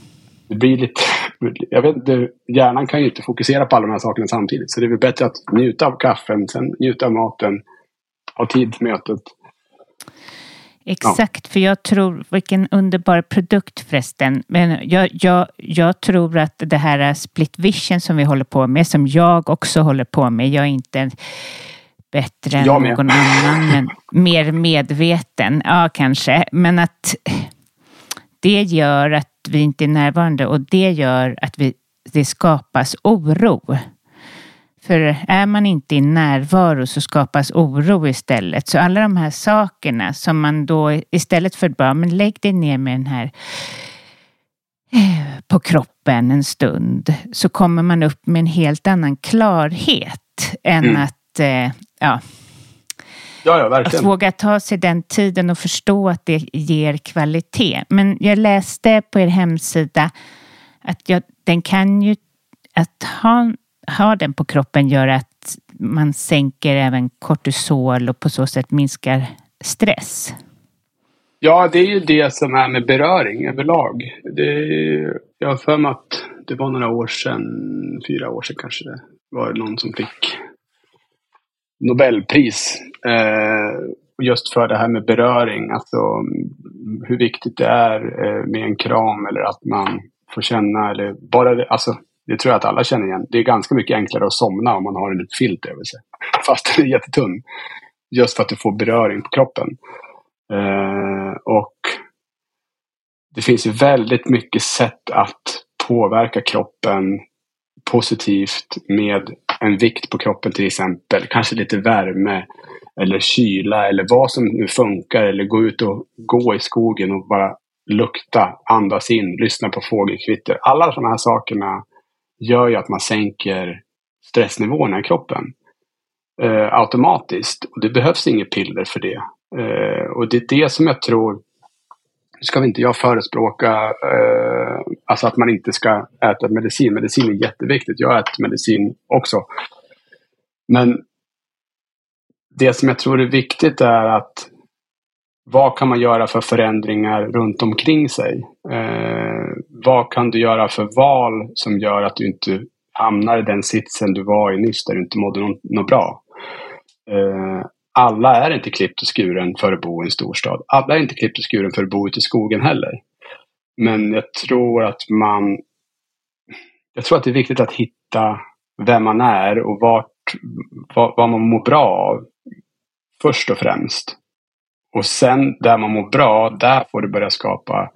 Det blir lite... Jag vet inte, hjärnan kan ju inte fokusera på alla de här sakerna samtidigt. Så det är väl bättre att njuta av kaffen, sen njuta av maten, ha tid till mötet. Exakt, ja. för jag tror, vilken underbar produkt förresten. Men jag, jag, jag tror att det här split vision som vi håller på med, som jag också håller på med, jag är inte bättre än någon annan, men mer medveten, ja kanske. Men att det gör att vi inte är närvarande och det gör att vi, det skapas oro. För är man inte i närvaro så skapas oro istället. Så alla de här sakerna som man då istället för bara, men lägg dig ner med den här eh, på kroppen en stund så kommer man upp med en helt annan klarhet än mm. att eh, ja, Ja, ja. Att våga ta sig den tiden och förstå att det ger kvalitet. Men jag läste på er hemsida att jag, den kan ju, att ha ha den på kroppen gör att man sänker även kortisol och på så sätt minskar stress? Ja, det är ju det som är med beröring överlag. Det är, jag har för mig att det var några år sedan, fyra år sedan kanske det var någon som fick Nobelpris. Eh, just för det här med beröring, alltså hur viktigt det är eh, med en kram eller att man får känna eller bara det, alltså det tror jag att alla känner igen. Det är ganska mycket enklare att somna om man har en filt över sig. Fast den är jättetunn. Just för att du får beröring på kroppen. Eh, och det finns ju väldigt mycket sätt att påverka kroppen positivt med en vikt på kroppen till exempel. Kanske lite värme eller kyla eller vad som nu funkar. Eller gå ut och gå i skogen och bara lukta, andas in, lyssna på fågelkvitter. Alla de här sakerna gör ju att man sänker stressnivåerna i kroppen eh, automatiskt. Och det behövs inget piller för det. Eh, och det är det som jag tror nu ska vi inte jag förespråka eh, alltså att man inte ska äta medicin. Medicin är jätteviktigt. Jag äter medicin också. Men det som jag tror är viktigt är att vad kan man göra för förändringar runt omkring sig? Eh, vad kan du göra för val som gör att du inte hamnar i den sitsen du var i nyss där du inte mådde något, något bra? Eh, alla är inte klippt och skuren för att bo i en storstad. Alla är inte klippt och skuren för att bo ute i skogen heller. Men jag tror att man... Jag tror att det är viktigt att hitta vem man är och vart, vad, vad man mår bra av. Först och främst. Och sen där man mår bra, där får du börja skapa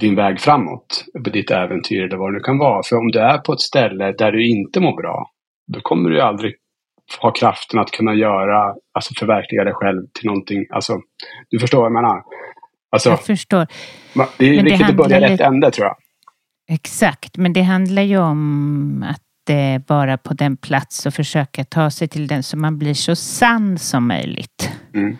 din väg framåt. På ditt äventyr eller vad det nu kan vara. För om du är på ett ställe där du inte mår bra, då kommer du aldrig ha kraften att kunna göra, alltså förverkliga dig själv till någonting. Alltså, du förstår vad jag menar? Alltså, jag förstår. Det är men viktigt att börja rätt ände tror jag. Exakt, men det handlar ju om att eh, vara på den plats och försöka ta sig till den så man blir så sann som möjligt. Mm.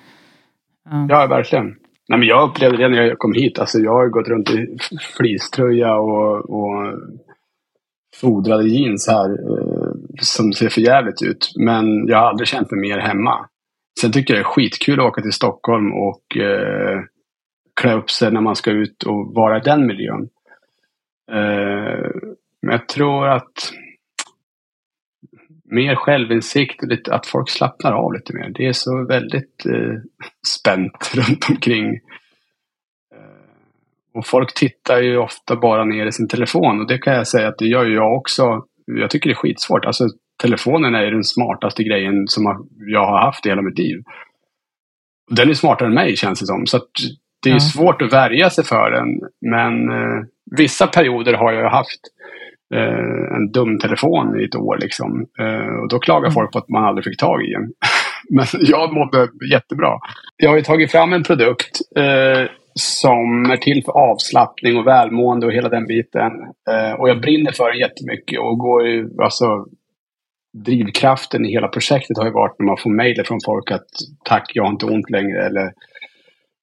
Ja. ja, verkligen. Nej, men jag upplevde det när jag kom hit. Alltså, jag har gått runt i fleecetröja och, och fodrade jeans här eh, som ser för jävligt ut. Men jag har aldrig känt mig mer hemma. Sen tycker jag det är skitkul att åka till Stockholm och eh, klä upp sig när man ska ut och vara i den miljön. Eh, men jag tror att mer självinsikt och lite, att folk slappnar av lite mer. Det är så väldigt eh, spänt runt omkring. Eh, och folk tittar ju ofta bara ner i sin telefon och det kan jag säga att det gör ju jag också. Jag tycker det är skitsvårt. Alltså telefonen är den smartaste grejen som jag har haft i hela mitt liv. Den är smartare än mig känns det som. Så det är ja. svårt att värja sig för den. Men eh, vissa perioder har jag haft eh, en dum telefon i ett år. Liksom. Eh, och då klagar mm. folk på att man aldrig fick tag i en. Men jag mådde jättebra. Jag har ju tagit fram en produkt eh, som är till för avslappning och välmående och hela den biten. Eh, och jag brinner för den jättemycket och går ju, alltså, drivkraften i hela projektet har ju varit när man får mejl från folk att tack, jag har inte ont längre eller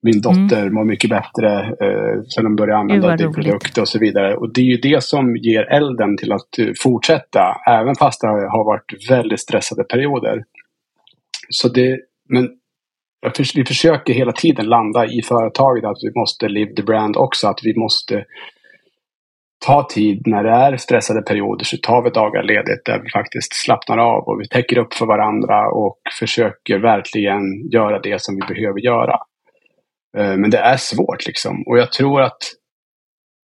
min dotter mm. mår mycket bättre eh, sen de började använda din produkt och så vidare. Och det är ju det som ger elden till att uh, fortsätta. Även fast det har varit väldigt stressade perioder. Så det, men vi försöker hela tiden landa i företaget att vi måste live the brand också. Att vi måste ta tid när det är stressade perioder så tar vi dagar ledigt där vi faktiskt slappnar av och vi täcker upp för varandra och försöker verkligen göra det som vi behöver göra. Eh, men det är svårt liksom. Och jag tror att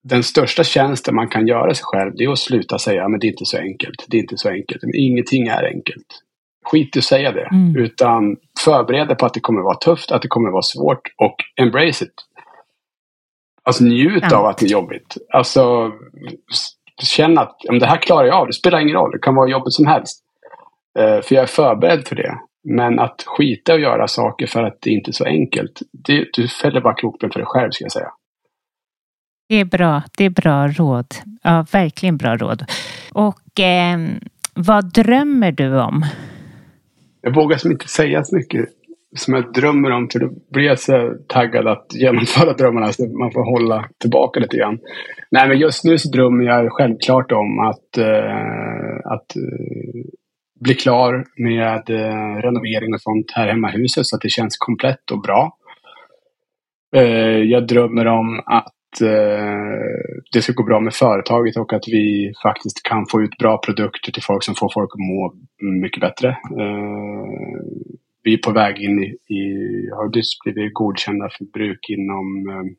den största tjänsten man kan göra sig själv det är att sluta säga men det är inte så enkelt. Det är inte så enkelt. Men ingenting är enkelt. Skit i att säga det. Mm. Utan förbered dig på att det kommer vara tufft, att det kommer vara svårt och embrace it. Alltså njut ja. av att det är jobbigt. Alltså känn att om det här klarar jag av. Det spelar ingen roll. Det kan vara jobbigt som helst. Uh, för jag är förberedd för det. Men att skita och göra saker för att det inte är så enkelt, det, du fäller bara kroppen för dig själv ska jag säga. Det är bra. Det är bra råd. Ja, verkligen bra råd. Och eh, vad drömmer du om? Jag vågar som inte säga så mycket som jag drömmer om för då blir jag så taggad att genomföra drömmarna så man får hålla tillbaka lite grann. Nej men just nu så drömmer jag självklart om att, eh, att bli klar med eh, renovering och sånt här hemma i huset så att det känns komplett och bra. Eh, jag drömmer om att eh, det ska gå bra med företaget och att vi faktiskt kan få ut bra produkter till folk som får folk att må mycket bättre. Eh, vi är på väg in i, i har just blivit godkända för bruk inom eh,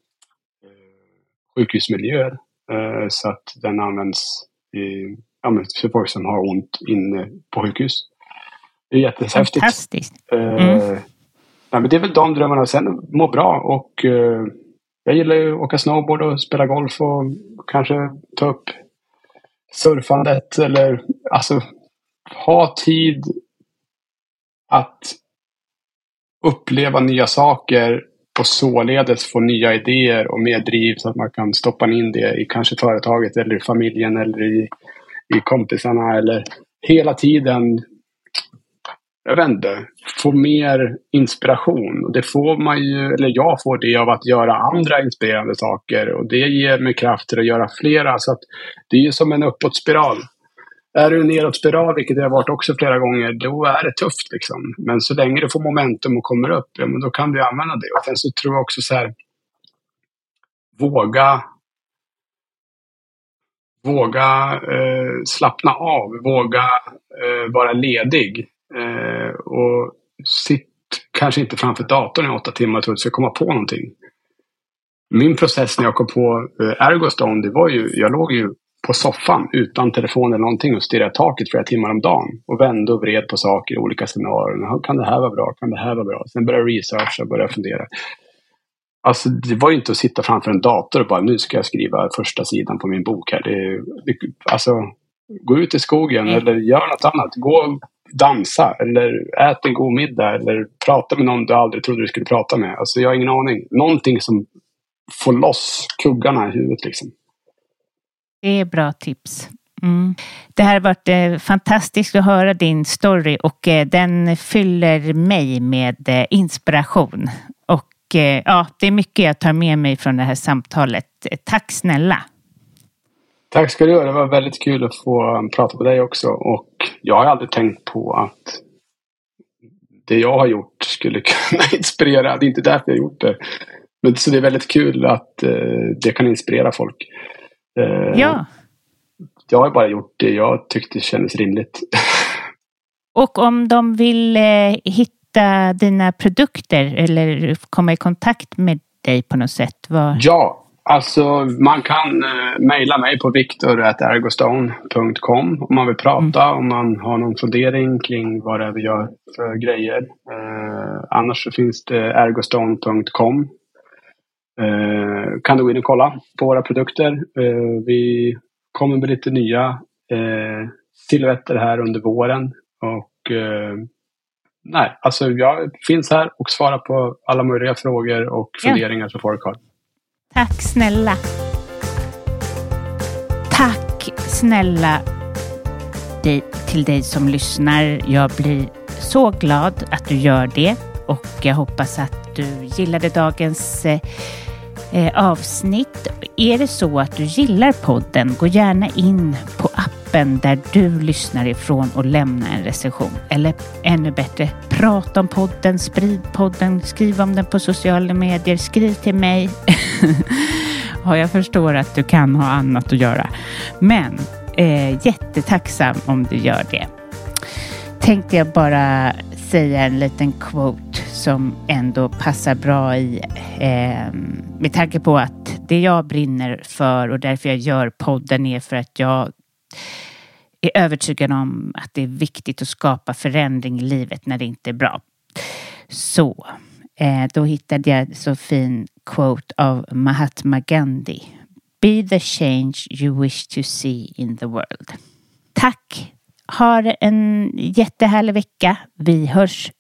sjukhusmiljöer. Eh, så att den används i ja, men för folk som har ont inne på sjukhus. Det är jättehäftigt. Fantastiskt. Eh, mm. Uh, nej, men det är väl de drömmarna. Sen må bra och uh, jag gillar ju att åka snowboard och spela golf och kanske ta upp surfandet eller alltså ha tid att uppleva nya saker och således få nya idéer och mer driv så att man kan stoppa in det i kanske företaget eller i familjen eller i, i kompisarna eller hela tiden jag vet inte, få mer inspiration. Och det får man ju, eller jag får det av att göra andra inspirerande saker och det ger mig krafter att göra flera. Så att det är ju som en uppåtspiral. Är du neråt spiral, vilket det har varit också flera gånger, då är det tufft. Liksom. Men så länge du får momentum och kommer upp, ja, men då kan du använda det. Och sen så tror jag också så här, våga Våga eh, slappna av, våga eh, vara ledig. Eh, och sitt kanske inte framför datorn i åtta timmar och tro att du ska komma på någonting. Min process när jag kom på eh, Ergostone, det var ju, jag låg ju på soffan utan telefon eller någonting och stirrade i taket flera timmar om dagen. Och vände och vred på saker i olika scenarier. Kan det här vara bra? Kan det här vara bra? Sen började jag researcha och började fundera. Alltså det var ju inte att sitta framför en dator och bara nu ska jag skriva första sidan på min bok här. Det, det, alltså, gå ut i skogen mm. eller gör något annat. Gå och dansa eller ät en god middag eller prata med någon du aldrig trodde du skulle prata med. Alltså jag har ingen aning. Någonting som får loss kuggarna i huvudet liksom. Det är bra tips. Mm. Det här har varit eh, fantastiskt att höra din story och eh, den fyller mig med eh, inspiration. Eh, ja, det är mycket jag tar med mig från det här samtalet. Tack snälla! Tack ska du ha. Det var väldigt kul att få prata med dig också. Och jag har aldrig tänkt på att det jag har gjort skulle kunna inspirera. Det är inte därför jag har gjort det. Men så det är väldigt kul att eh, det kan inspirera folk. Eh, ja. Jag har bara gjort det jag tyckte kändes rimligt. Och om de vill eh, hitta dina produkter eller komma i kontakt med dig på något sätt? Vad... Ja, Alltså man kan eh, mejla mig på victor.ergostone.com om man vill prata, mm. om man har någon fundering kring vad det är vi gör för grejer. Eh, annars så finns det ergostone.com. Eh, kan du gå in och kolla på våra produkter. Eh, vi kommer med lite nya eh, silhuetter här under våren. Och eh, nej, alltså jag finns här och svarar på alla möjliga frågor och funderingar ja. som folk har. Tack snälla. Tack snälla till dig som lyssnar. Jag blir så glad att du gör det och jag hoppas att du gillade dagens eh, eh, avsnitt. Är det så att du gillar podden, gå gärna in på appen där du lyssnar ifrån och lämna en recension. Eller ännu bättre, prata om podden, sprid podden, skriv om den på sociala medier, skriv till mig. ja, jag förstår att du kan ha annat att göra. Men eh, jättetacksam om du gör det. Tänkte jag bara säga en liten quote som ändå passar bra i eh, med tanke på att det jag brinner för och därför jag gör podden är för att jag är övertygad om att det är viktigt att skapa förändring i livet när det inte är bra. Så eh, då hittade jag så fin quote av Mahatma Gandhi. Be the change you wish to see in the world. Tack! Ha en jättehärlig vecka. Vi hörs